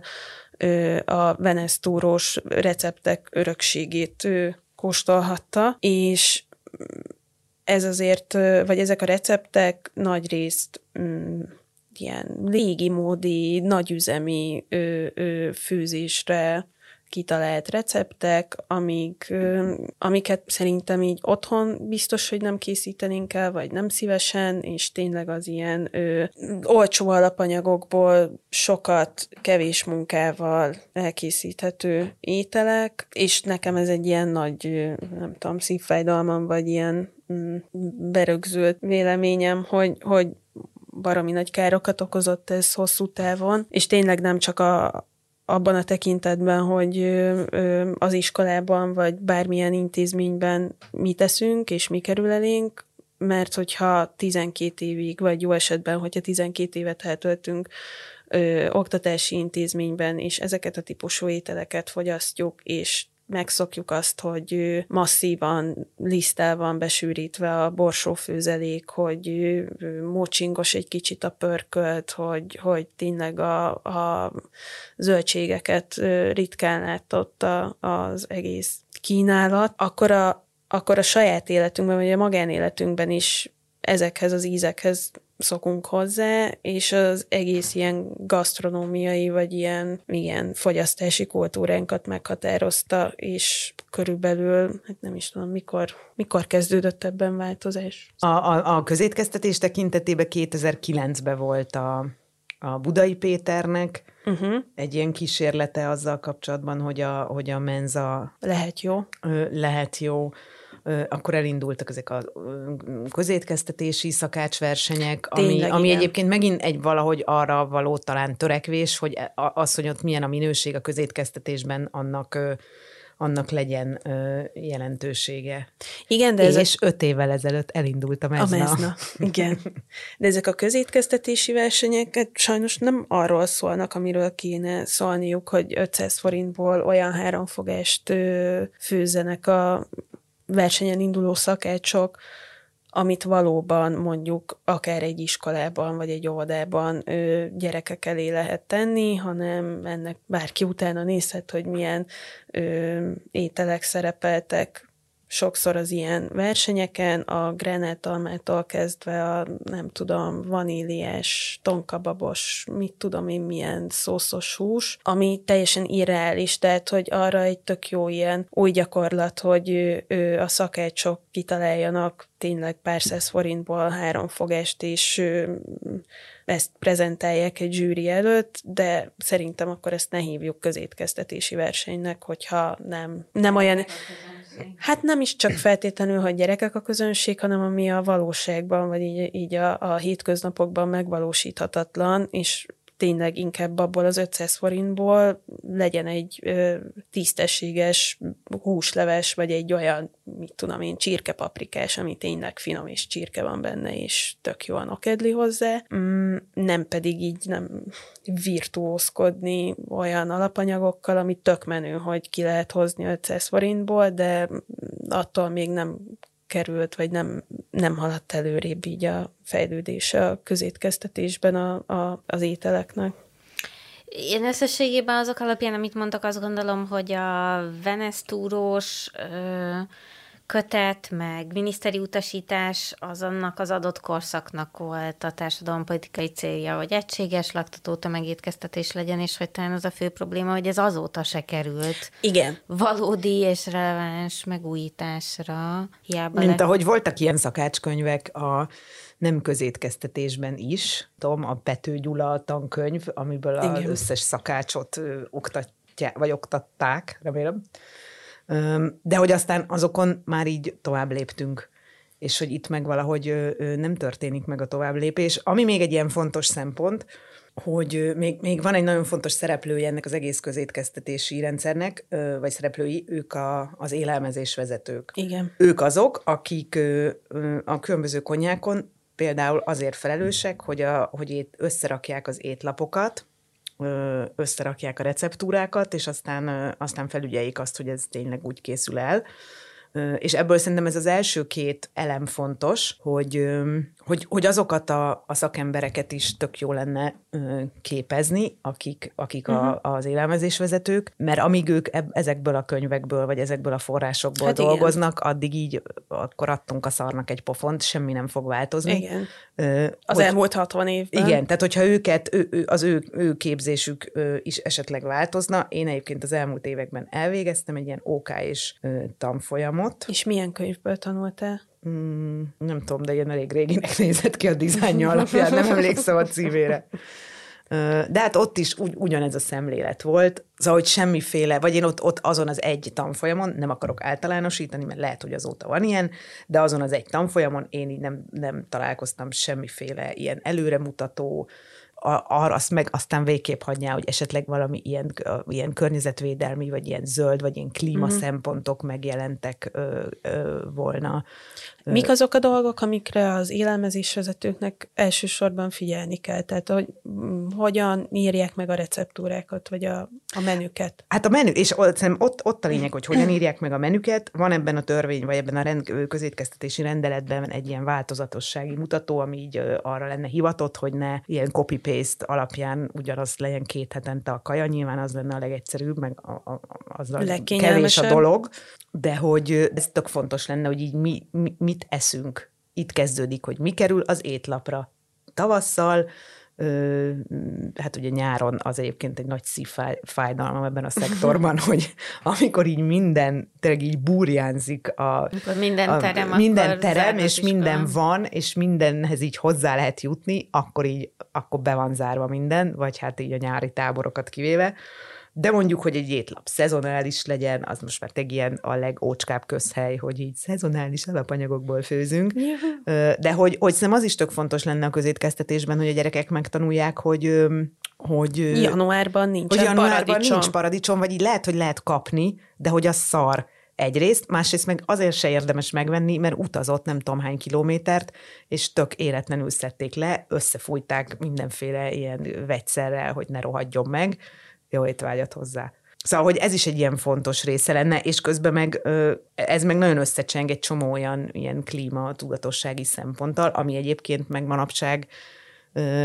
ö, a Venesztúrós receptek örökségét ö, kóstolhatta, és ez azért, vagy ezek a receptek nagy részt mm, ilyen légi módi, nagyüzemi ö, ö, főzésre kitalált receptek, amik, amiket szerintem így otthon biztos, hogy nem készítenénk el, vagy nem szívesen, és tényleg az ilyen ö, olcsó alapanyagokból sokat, kevés munkával elkészíthető ételek, és nekem ez egy ilyen nagy, nem tudom, szívfájdalmam, vagy ilyen mm, berögzült véleményem, hogy, hogy baromi nagy károkat okozott ez hosszú távon, és tényleg nem csak a, abban a tekintetben, hogy az iskolában vagy bármilyen intézményben mi teszünk és mi kerül elénk, mert hogyha 12 évig, vagy jó esetben, hogyha 12 évet eltöltünk oktatási intézményben, és ezeket a típusú ételeket fogyasztjuk, és megszokjuk azt, hogy masszívan lisztel van besűrítve a borsófőzelék, hogy mocsingos egy kicsit a pörkölt, hogy, hogy tényleg a, a zöldségeket ritkán látott az egész kínálat, akkor a, akkor a saját életünkben, vagy a magánéletünkben is ezekhez az ízekhez szokunk hozzá, és az egész ilyen gasztronómiai, vagy ilyen, ilyen fogyasztási kultúránkat meghatározta, és körülbelül, hát nem is tudom, mikor, mikor kezdődött ebben változás. A, a, a közétkeztetés tekintetében 2009-ben volt a, a Budai Péternek uh-huh. egy ilyen kísérlete azzal kapcsolatban, hogy a, hogy a menza lehet jó. Lehet jó akkor elindultak ezek a közétkeztetési szakácsversenyek, ami, Tényleg, ami egyébként megint egy valahogy arra való talán törekvés, hogy e, az, hogy ott milyen a minőség a közétkeztetésben, annak annak legyen ö, jelentősége. Igen, de és ez öt évvel ezelőtt elindult a mezna. A mezna, igen. De ezek a közétkeztetési versenyek sajnos nem arról szólnak, amiről kéne szólniuk, hogy 500 forintból olyan háromfogást ö, főzenek a versenyen induló szakácsok, amit valóban mondjuk akár egy iskolában vagy egy óvodában ö, gyerekek elé lehet tenni, hanem ennek bárki utána nézhet, hogy milyen ö, ételek szerepeltek sokszor az ilyen versenyeken, a grenátalmától kezdve a, nem tudom, vaníliás, tonkababos, mit tudom én, milyen szószos hús, ami teljesen irreális, tehát, hogy arra egy tök jó ilyen új gyakorlat, hogy ő, ő a szakácsok kitaláljanak tényleg pár száz forintból három fogást, és ezt prezentálják egy zsűri előtt, de szerintem akkor ezt ne hívjuk közétkeztetési versenynek, hogyha nem, nem olyan... Hát nem is csak feltétlenül, hogy gyerekek a közönség, hanem ami a valóságban, vagy így, így a, a hétköznapokban megvalósíthatatlan, és tényleg inkább abból az 500 forintból legyen egy ö, tisztességes húsleves, vagy egy olyan, mit tudom én, csirkepaprikás, ami tényleg finom és csirke van benne, és tök jól nokedli hozzá. Mm, nem pedig így nem virtuózkodni olyan alapanyagokkal, ami tök menő, hogy ki lehet hozni 500 forintból, de attól még nem került, vagy nem, nem haladt előrébb így a fejlődése a közétkeztetésben a, a, az ételeknek. Én összességében azok alapján, amit mondtak, azt gondolom, hogy a Venesztúrós kötet, meg miniszteri utasítás az annak az adott korszaknak volt a társadalompolitikai célja, hogy egységes laktató tömegétkeztetés legyen, és hogy talán az a fő probléma, hogy ez azóta se került. Igen. Valódi és releváns megújításra. Hiába Mint le... ahogy voltak ilyen szakácskönyvek a nem közétkeztetésben is. Tom, a Pető Gyula tankönyv, amiből az Igen. összes szakácsot ö, oktatják, vagy oktatták, remélem. De hogy aztán azokon már így tovább léptünk, és hogy itt meg valahogy nem történik meg a tovább lépés. Ami még egy ilyen fontos szempont, hogy még, még van egy nagyon fontos szereplője ennek az egész közétkeztetési rendszernek, vagy szereplői, ők a, az élelmezés vezetők. Igen. Ők azok, akik a különböző konyákon például azért felelősek, hogy, a, hogy itt összerakják az étlapokat, összerakják a receptúrákat, és aztán, aztán felügyeljék azt, hogy ez tényleg úgy készül el. És ebből szerintem ez az első két elem fontos, hogy, hogy, hogy azokat a, a szakembereket is tök jó lenne képezni, akik, akik uh-huh. a, mhm. az élelmezésvezetők, mert amíg ők eb, ezekből a könyvekből, vagy ezekből a forrásokból hát dolgoznak, igen. addig így akkor adtunk a szarnak egy pofont, semmi nem fog változni. Igen. Az hogy, elmúlt 60 évben. Igen, tehát hogyha őket, ő, az ő, ő képzésük is esetleg változna, én egyébként az elmúlt években elvégeztem egy ilyen OK és tanfolyamot. És milyen könyvből tanultál? Mm, nem tudom, de ilyen elég réginek nézett ki a dizájnja alapján, nem emlékszem a címére. De hát ott is ugy, ugyanez a szemlélet volt, szóval, hogy semmiféle, vagy én ott, ott azon az egy tanfolyamon, nem akarok általánosítani, mert lehet, hogy azóta van ilyen, de azon az egy tanfolyamon én így nem, nem találkoztam semmiféle ilyen előremutató, arra azt meg aztán végképp hagyná, hogy esetleg valami ilyen, ilyen környezetvédelmi, vagy ilyen zöld, vagy ilyen klíma mm-hmm. szempontok megjelentek ö, ö, volna. Mik azok a dolgok, amikre az élelmezésvezetőknek elsősorban figyelni kell? Tehát, hogy mm, hogyan írják meg a receptúrákat, vagy a, a menüket? Hát a menü, és ott, ott, a lényeg, hogy hogyan írják meg a menüket. Van ebben a törvény, vagy ebben a rend, közétkeztetési rendeletben egy ilyen változatossági mutató, ami így arra lenne hivatott, hogy ne ilyen copy-paste alapján ugyanaz legyen két hetente a kaja. Nyilván az lenne a legegyszerűbb, meg a, a, az a kevés a dolog. De hogy ez tök fontos lenne, hogy így mi, mi, mit eszünk. Itt kezdődik, hogy mi kerül az étlapra. Tavasszal, Ö, hát ugye nyáron az egyébként egy nagy szívfájdalmam ebben a szektorban, hogy amikor így minden, tényleg így burjánzik a... Amikor minden terem, a, minden terem, és minden van, és mindenhez így hozzá lehet jutni, akkor így, akkor be van zárva minden, vagy hát így a nyári táborokat kivéve de mondjuk, hogy egy étlap szezonális legyen, az most már egy ilyen a legócskább közhely, hogy így szezonális alapanyagokból főzünk. De hogy, hogy szerintem az is tök fontos lenne a közétkeztetésben, hogy a gyerekek megtanulják, hogy hogy januárban nincs hogy januárban paradicsom. nincs paradicsom, vagy így lehet, hogy lehet kapni, de hogy az szar egyrészt, másrészt meg azért se érdemes megvenni, mert utazott nem tudom hány kilométert, és tök éretlenül szedték le, összefújták mindenféle ilyen vegyszerrel, hogy ne rohadjon meg, jó étvágyat hozzá. Szóval, hogy ez is egy ilyen fontos része lenne, és közben meg ez meg nagyon összecseng egy csomó olyan ilyen klíma tudatossági szemponttal, ami egyébként meg manapság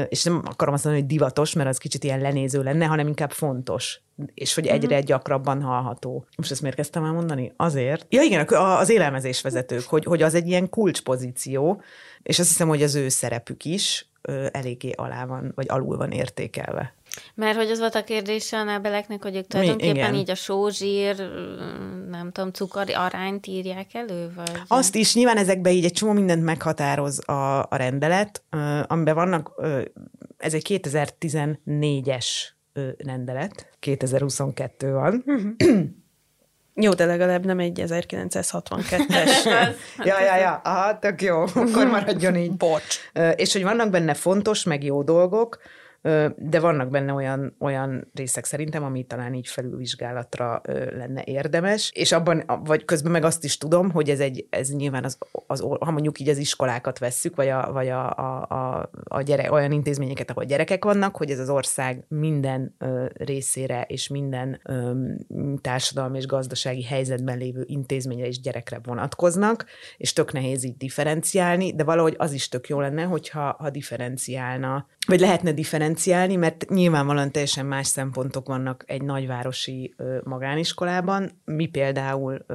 és nem akarom azt mondani, hogy divatos, mert az kicsit ilyen lenéző lenne, hanem inkább fontos, és hogy egyre uh-huh. gyakrabban hallható. Most ezt miért kezdtem el mondani? Azért. Ja igen, az élelmezés vezetők, hogy, hogy az egy ilyen kulcspozíció, és azt hiszem, hogy az ő szerepük is eléggé alá van, vagy alul van értékelve. Mert hogy az volt a kérdése a nábeleknek, hogy ők tulajdonképpen Mi, így a sózsír, nem tudom, cukor arányt írják elő? Vagy... Azt is, nyilván ezekben így egy csomó mindent meghatároz a, a rendelet, amiben vannak, ez egy 2014-es rendelet, 2022 van. Jó, de legalább nem egy 1962-es. ja, ja, ja, aha, tök jó, akkor maradjon így. Bocs. És hogy vannak benne fontos, meg jó dolgok, de vannak benne olyan, olyan részek szerintem, ami talán így felülvizsgálatra lenne érdemes, és abban, vagy közben meg azt is tudom, hogy ez egy, ez nyilván az, az ha mondjuk így az iskolákat vesszük, vagy a, vagy a, a, a, a gyere, olyan intézményeket, ahol gyerekek vannak, hogy ez az ország minden részére és minden társadalmi és gazdasági helyzetben lévő intézményre és gyerekre vonatkoznak, és tök nehéz így differenciálni, de valahogy az is tök jó lenne, hogyha ha differenciálna vagy lehetne differenciálni, mert nyilvánvalóan teljesen más szempontok vannak egy nagyvárosi magániskolában. Mi például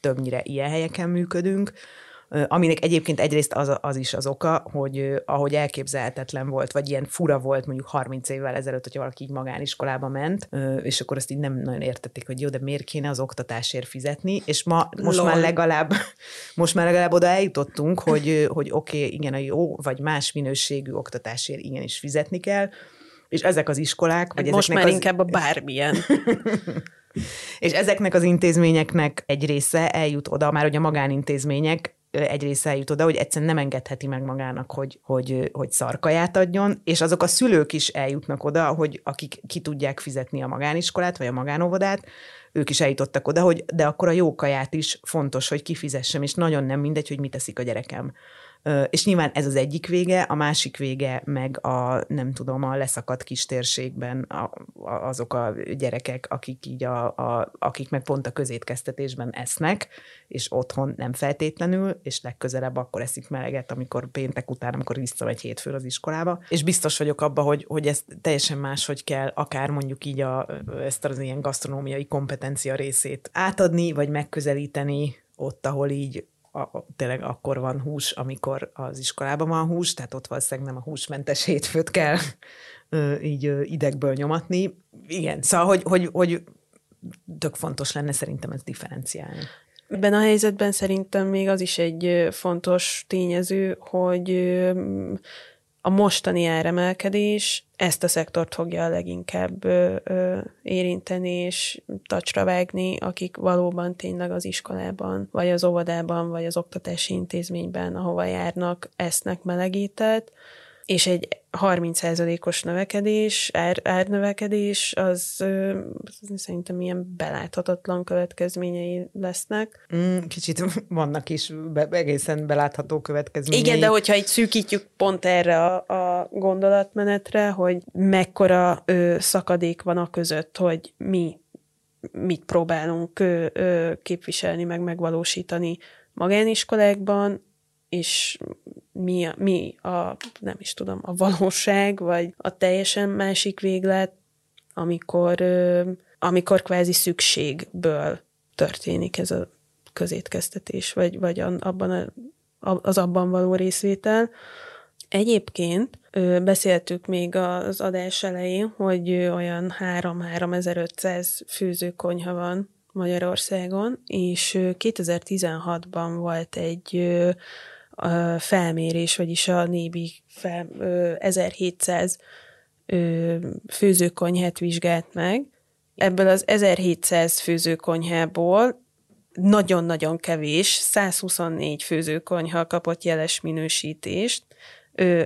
többnyire ilyen helyeken működünk, aminek egyébként egyrészt az, az is az oka, hogy ahogy elképzelhetetlen volt, vagy ilyen fura volt mondjuk 30 évvel ezelőtt, hogyha valaki így magániskolába ment, és akkor azt így nem nagyon értették, hogy jó, de miért kéne az oktatásért fizetni, és ma, most Lol. már legalább, most már legalább oda eljutottunk, hogy, hogy oké, okay, igen, a jó, vagy más minőségű oktatásért igenis fizetni kell, és ezek az iskolák, vagy Most már az... inkább a bármilyen. és ezeknek az intézményeknek egy része eljut oda, már hogy a magánintézmények egy része eljut oda, hogy egyszerűen nem engedheti meg magának, hogy, hogy, hogy szarkaját adjon, és azok a szülők is eljutnak oda, hogy akik ki tudják fizetni a magániskolát, vagy a magánóvodát, ők is eljutottak oda, hogy de akkor a jó kaját is fontos, hogy kifizessem, és nagyon nem mindegy, hogy mit teszik a gyerekem. És nyilván ez az egyik vége, a másik vége meg a, nem tudom, a leszakadt kistérségben a, a, azok a gyerekek, akik így a, a, akik meg pont a közétkeztetésben esznek, és otthon nem feltétlenül, és legközelebb akkor eszik meleget, amikor péntek után, amikor visszamegy hétfőn az iskolába. És biztos vagyok abban, hogy, hogy ez teljesen máshogy kell, akár mondjuk így a, ezt az ilyen gasztronómiai kompetencia részét átadni, vagy megközelíteni ott, ahol így a, tényleg akkor van hús, amikor az iskolában van hús, tehát ott valószínűleg nem a húsmentes hétfőt kell így idegből nyomatni. Igen, szóval, hogy, hogy, hogy tök fontos lenne szerintem ez differenciálni. Ebben a helyzetben szerintem még az is egy fontos tényező, hogy a mostani áremelkedés ezt a szektort fogja a leginkább ö, ö, érinteni és tacsra vágni, akik valóban tényleg az iskolában, vagy az óvodában, vagy az oktatási intézményben, ahova járnak, esznek melegített, és egy 30%-os növekedés, ár, árnövekedés, az, az szerintem ilyen beláthatatlan következményei lesznek. Mm, kicsit vannak is be, egészen belátható következményei. Igen, de hogyha itt szűkítjük pont erre a, a gondolatmenetre, hogy mekkora ö, szakadék van a között, hogy mi mit próbálunk ö, ö, képviselni, meg megvalósítani magániskolákban, és mi a, mi a, nem is tudom, a valóság, vagy a teljesen másik véglet, amikor, amikor kvázi szükségből történik ez a közétkeztetés, vagy, vagy abban a, az abban való részvétel. Egyébként beszéltük még az adás elején, hogy olyan 3-3500 főzőkonyha van Magyarországon, és 2016-ban volt egy a felmérés, vagyis a nébi fel, 1700 főzőkonyhát vizsgált meg. Ebből az 1700 főzőkonyhából nagyon-nagyon kevés, 124 főzőkonyha kapott jeles minősítést,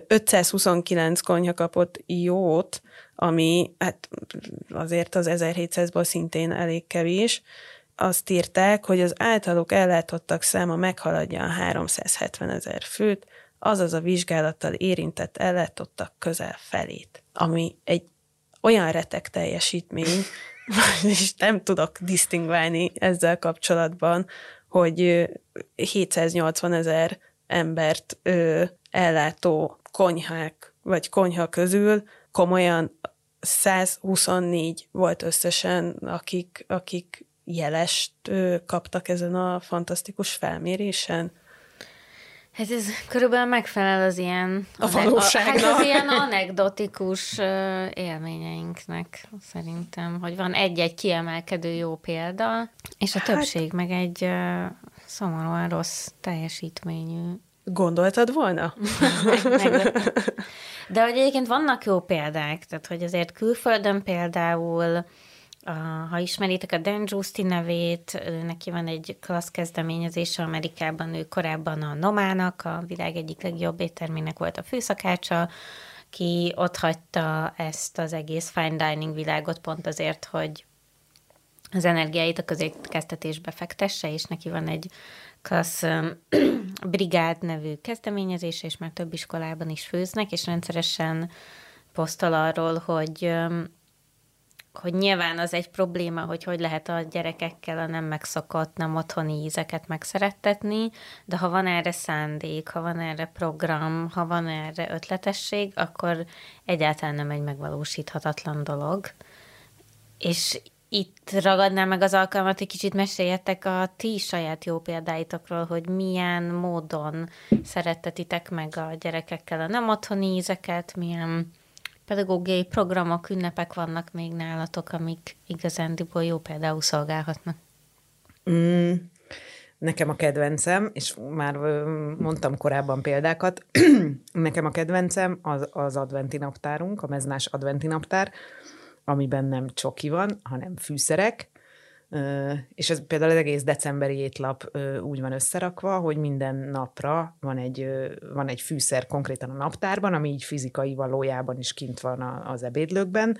529 konyha kapott jót, ami hát azért az 1700-ból szintén elég kevés, azt írták, hogy az általuk ellátottak száma meghaladja a 370 ezer főt, azaz a vizsgálattal érintett ellátottak közel felét, ami egy olyan retek teljesítmény, és nem tudok disztingválni ezzel kapcsolatban, hogy 780 ezer embert ö, ellátó konyhák vagy konyha közül komolyan 124 volt összesen, akik, akik jelest kaptak ezen a fantasztikus felmérésen. Hát ez körülbelül megfelel az ilyen... A valóságnak. Hát az ilyen anekdotikus élményeinknek szerintem, hogy van egy-egy kiemelkedő jó példa, és a hát, többség meg egy szomorúan rossz teljesítményű. Gondoltad volna? De hogy egyébként vannak jó példák, tehát hogy azért külföldön például ha ismeritek a Dan Giusti nevét, neki van egy klassz kezdeményezése Amerikában, ő korábban a Nomának, a világ egyik legjobb éttermének volt a főszakácsa, ki ott hagyta ezt az egész fine dining világot pont azért, hogy az energiáit a közétkeztetésbe fektesse, és neki van egy klassz brigád nevű kezdeményezése, és már több iskolában is főznek, és rendszeresen posztol arról, hogy hogy nyilván az egy probléma, hogy hogy lehet a gyerekekkel a nem megszokott, nem otthoni ízeket megszerettetni, de ha van erre szándék, ha van erre program, ha van erre ötletesség, akkor egyáltalán nem egy megvalósíthatatlan dolog. És itt ragadnám meg az alkalmat, hogy kicsit meséljetek a ti saját jó példáitokról, hogy milyen módon szerettetitek meg a gyerekekkel a nem otthoni ízeket, milyen pedagógiai programok, ünnepek vannak még nálatok, amik igazándiból jó például szolgálhatnak? Mm, nekem a kedvencem, és már mondtam korábban példákat, nekem a kedvencem az, az adventi naptárunk, a meznás adventi naptár, amiben nem csoki van, hanem fűszerek, és ez például az egész decemberi étlap úgy van összerakva, hogy minden napra van egy, van egy fűszer konkrétan a naptárban, ami így fizikai valójában is kint van az ebédlőkben,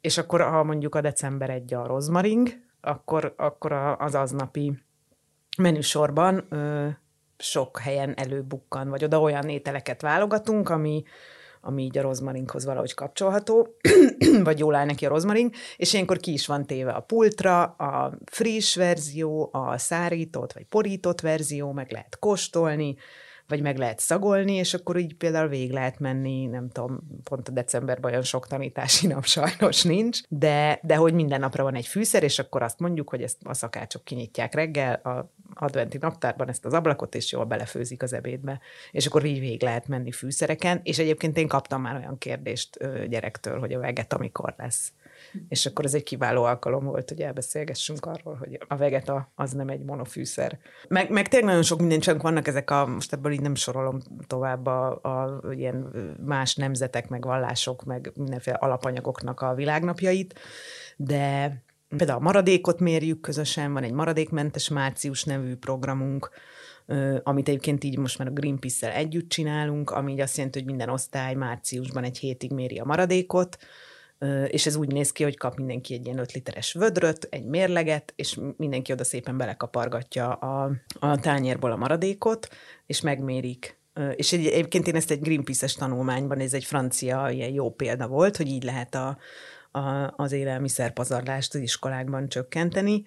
és akkor ha mondjuk a december egy a rozmaring, akkor, akkor az aznapi menüsorban sok helyen előbukkan, vagy oda olyan ételeket válogatunk, ami, ami így a rozmarinkhoz valahogy kapcsolható, vagy jól áll neki a rozmaring, és ilyenkor ki is van téve a pultra, a friss verzió, a szárított vagy porított verzió, meg lehet kóstolni, vagy meg lehet szagolni, és akkor így például végig lehet menni, nem tudom, pont a decemberben olyan sok tanítási nap sajnos nincs, de, de hogy minden napra van egy fűszer, és akkor azt mondjuk, hogy ezt a szakácsok kinyitják reggel a adventi naptárban ezt az ablakot, és jól belefőzik az ebédbe. És akkor így végig lehet menni fűszereken, és egyébként én kaptam már olyan kérdést gyerektől, hogy a veget amikor lesz. És akkor ez egy kiváló alkalom volt, hogy elbeszélgessünk arról, hogy a vegeta az nem egy monofűszer. Meg, meg tényleg nagyon sok minden, csak vannak ezek a, most ebből így nem sorolom tovább a, a ilyen más nemzetek, meg vallások, meg mindenféle alapanyagoknak a világnapjait, de például a maradékot mérjük közösen, van egy maradékmentes március nevű programunk, amit egyébként így most már a Greenpeace-szel együtt csinálunk, ami így azt jelenti, hogy minden osztály márciusban egy hétig méri a maradékot, és ez úgy néz ki, hogy kap mindenki egy ilyen 5 literes vödröt, egy mérleget, és mindenki oda szépen belekapargatja a, a tányérból a maradékot, és megmérik. És egyébként én ezt egy Greenpeace-es tanulmányban, ez egy francia ilyen jó példa volt, hogy így lehet a, a, az élelmiszerpazarlást az iskolákban csökkenteni,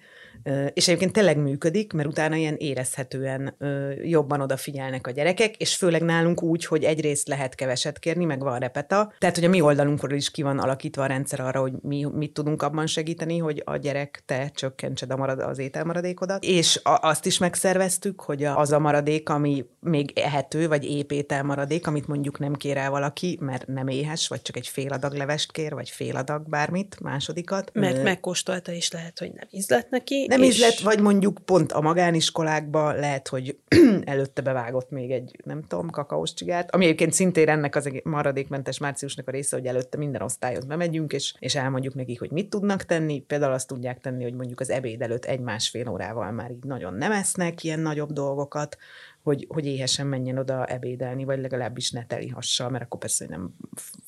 és egyébként tényleg működik, mert utána ilyen érezhetően jobban odafigyelnek a gyerekek, és főleg nálunk úgy, hogy egyrészt lehet keveset kérni, meg van repeta, tehát hogy a mi oldalunkról is ki van alakítva a rendszer arra, hogy mi mit tudunk abban segíteni, hogy a gyerek te csökkentsed a marad, az ételmaradékodat, és a, azt is megszerveztük, hogy az a maradék, ami még ehető, vagy épp ételmaradék, amit mondjuk nem kér el valaki, mert nem éhes, vagy csak egy fél adag levest kér, vagy fél adag bármit, másodikat. Mert megkóstolta is lehet, hogy nem ízlet neki. Nem és... ízlet, vagy mondjuk pont a magániskolákban lehet, hogy előtte bevágott még egy, nem tudom, kakaós csigát, ami egyébként szintén ennek az maradékmentes márciusnak a része, hogy előtte minden osztályhoz bemegyünk, és, és elmondjuk nekik, hogy mit tudnak tenni. Például azt tudják tenni, hogy mondjuk az ebéd előtt egy-másfél órával már így nagyon nem esznek ilyen nagyobb dolgokat, hogy, hogy éhesen menjen oda ebédelni, vagy legalábbis ne telihassa, mert akkor persze nem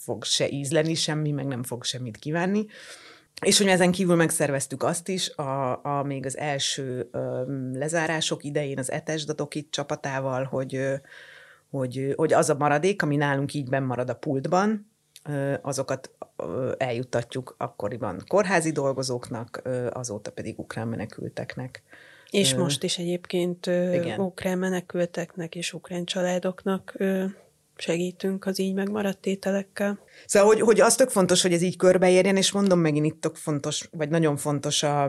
fog se ízleni semmi, meg nem fog semmit kívánni. És hogy ezen kívül megszerveztük azt is, a, a még az első ö, lezárások idején az etesdatok itt csapatával, hogy, ö, hogy, hogy az a maradék, ami nálunk így marad a pultban, ö, azokat ö, eljuttatjuk akkoriban kórházi dolgozóknak, ö, azóta pedig ukrán menekülteknek. És most is egyébként ö, ukrán menekülteknek és ukrán családoknak ö, segítünk az így megmaradt ételekkel. Szóval, hogy, hogy az tök fontos, hogy ez így körbeérjen, és mondom megint itt tök fontos, vagy nagyon fontos a,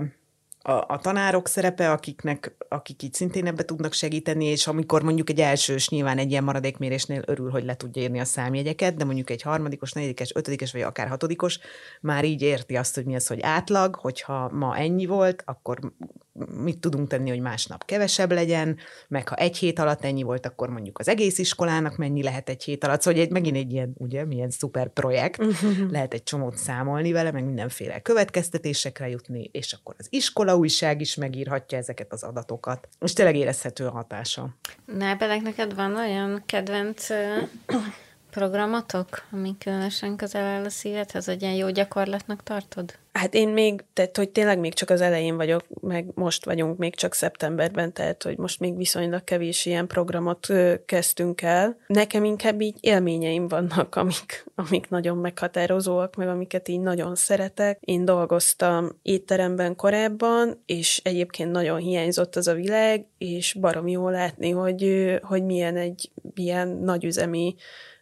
a, a tanárok szerepe, akiknek, akik így szintén ebbe tudnak segíteni, és amikor mondjuk egy elsős nyilván egy ilyen maradékmérésnél örül, hogy le tudja írni a számjegyeket, de mondjuk egy harmadikos, negyedikes, ötödikes, vagy akár hatodikos már így érti azt, hogy mi az, hogy átlag, hogyha ma ennyi volt, akkor mit tudunk tenni, hogy másnap kevesebb legyen, meg ha egy hét alatt ennyi volt, akkor mondjuk az egész iskolának mennyi lehet egy hét alatt. Szóval egy, megint egy ilyen, ugye, milyen szuper projekt, uh-huh. lehet egy csomót számolni vele, meg mindenféle következtetésekre jutni, és akkor az iskola újság is megírhatja ezeket az adatokat. És tényleg érezhető a hatása. Nábelek, neked van olyan kedvenc programotok, ami különösen közel áll a szívedhez, hogy ilyen jó gyakorlatnak tartod? Hát én még, tehát hogy tényleg még csak az elején vagyok, meg most vagyunk még csak szeptemberben, tehát hogy most még viszonylag kevés ilyen programot ö, kezdtünk el. Nekem inkább így élményeim vannak, amik, amik nagyon meghatározóak, meg amiket így nagyon szeretek. Én dolgoztam étteremben korábban, és egyébként nagyon hiányzott az a világ, és barom jó látni, hogy, hogy milyen egy ilyen nagyüzemi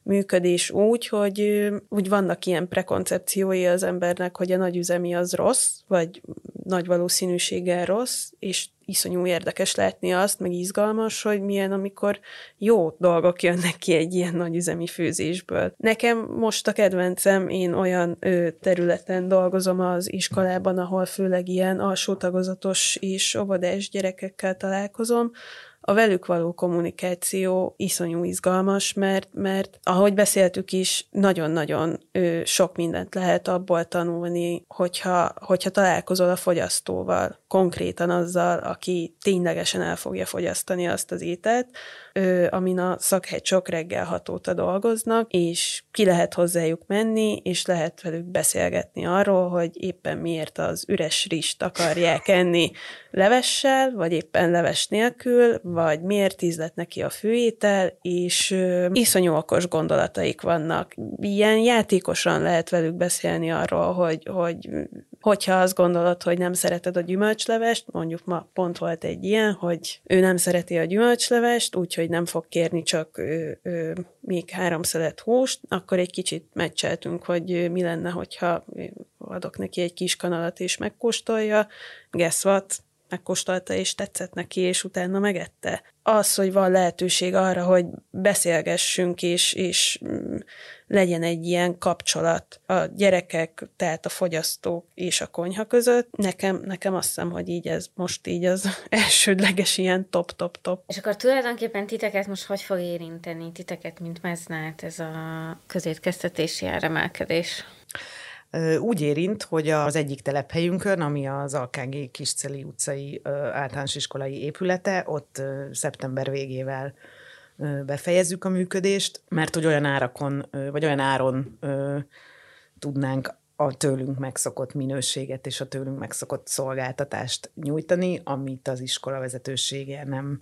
működés úgy, hogy úgy vannak ilyen prekoncepciói az embernek, hogy a nagyüzemi az rossz, vagy nagy valószínűséggel rossz, és iszonyú érdekes látni azt, meg izgalmas, hogy milyen, amikor jó dolgok jönnek ki egy ilyen nagyüzemi főzésből. Nekem most a kedvencem, én olyan ö, területen dolgozom az iskolában, ahol főleg ilyen alsó tagozatos és óvodás gyerekekkel találkozom, a velük való kommunikáció iszonyú izgalmas, mert, mert ahogy beszéltük is, nagyon-nagyon sok mindent lehet abból tanulni, hogyha, hogyha találkozol a fogyasztóval, konkrétan azzal, aki ténylegesen el fogja fogyasztani azt az ételt, amin a szakhegy reggel hat óta dolgoznak, és ki lehet hozzájuk menni, és lehet velük beszélgetni arról, hogy éppen miért az üres rist akarják enni levessel, vagy éppen leves nélkül, vagy miért ízlet neki a főétel, és ö, iszonyú okos gondolataik vannak. Ilyen játékosan lehet velük beszélni arról, hogy, hogy hogyha azt gondolod, hogy nem szereted a gyümölcslevest, mondjuk ma pont volt egy ilyen, hogy ő nem szereti a gyümölcslevest, úgyhogy nem fog kérni csak ő, ő, még három szelet húst, akkor egy kicsit meccseltünk, hogy mi lenne, hogyha adok neki egy kis kanalat és megkóstolja. Guess what? megkóstolta, és tetszett neki, és utána megette. Az, hogy van lehetőség arra, hogy beszélgessünk, és, és mm, legyen egy ilyen kapcsolat a gyerekek, tehát a fogyasztók és a konyha között, nekem, nekem azt hiszem, hogy így ez most így az elsődleges ilyen top-top-top. És akkor tulajdonképpen titeket most hogy fog érinteni, titeket, mint meznát ez a közétkeztetési áremelkedés? úgy érint, hogy az egyik telephelyünkön, ami az Alkági Kisceli utcai általános iskolai épülete, ott szeptember végével befejezzük a működést, mert hogy olyan árakon, vagy olyan áron tudnánk a tőlünk megszokott minőséget és a tőlünk megszokott szolgáltatást nyújtani, amit az iskola vezetősége nem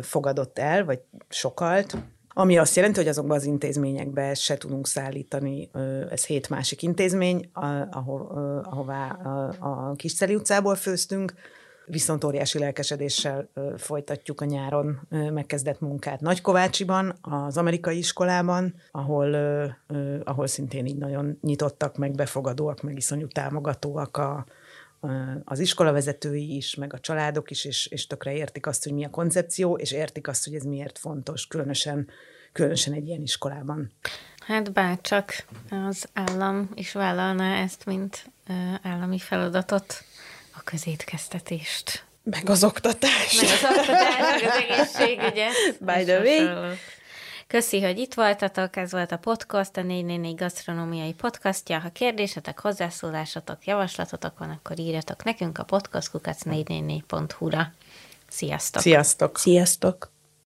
fogadott el, vagy sokalt, ami azt jelenti, hogy azokban az intézményekbe se tudunk szállítani, ez hét másik intézmény, ahol, ahová a Kisceli utcából főztünk, viszont óriási lelkesedéssel folytatjuk a nyáron megkezdett munkát Nagykovácsiban, az amerikai iskolában, ahol, ahol szintén így nagyon nyitottak, meg befogadóak, meg iszonyú támogatóak a, az iskolavezetői is, meg a családok is, és, és tökre értik azt, hogy mi a koncepció, és értik azt, hogy ez miért fontos, különösen, különösen egy ilyen iskolában. Hát bárcsak az állam is vállalná ezt, mint állami feladatot, a közétkeztetést. Meg az oktatás. Meg az oktatás, meg az egészségügyet. By the way. Köszi, hogy itt voltatok, ez volt a podcast, a 444 gasztronómiai podcastja. Ha kérdésetek, hozzászólásatok, javaslatotok van, akkor írjatok nekünk a podcastkukac444.hu-ra. Sziasztok! Sziasztok! Sziasztok!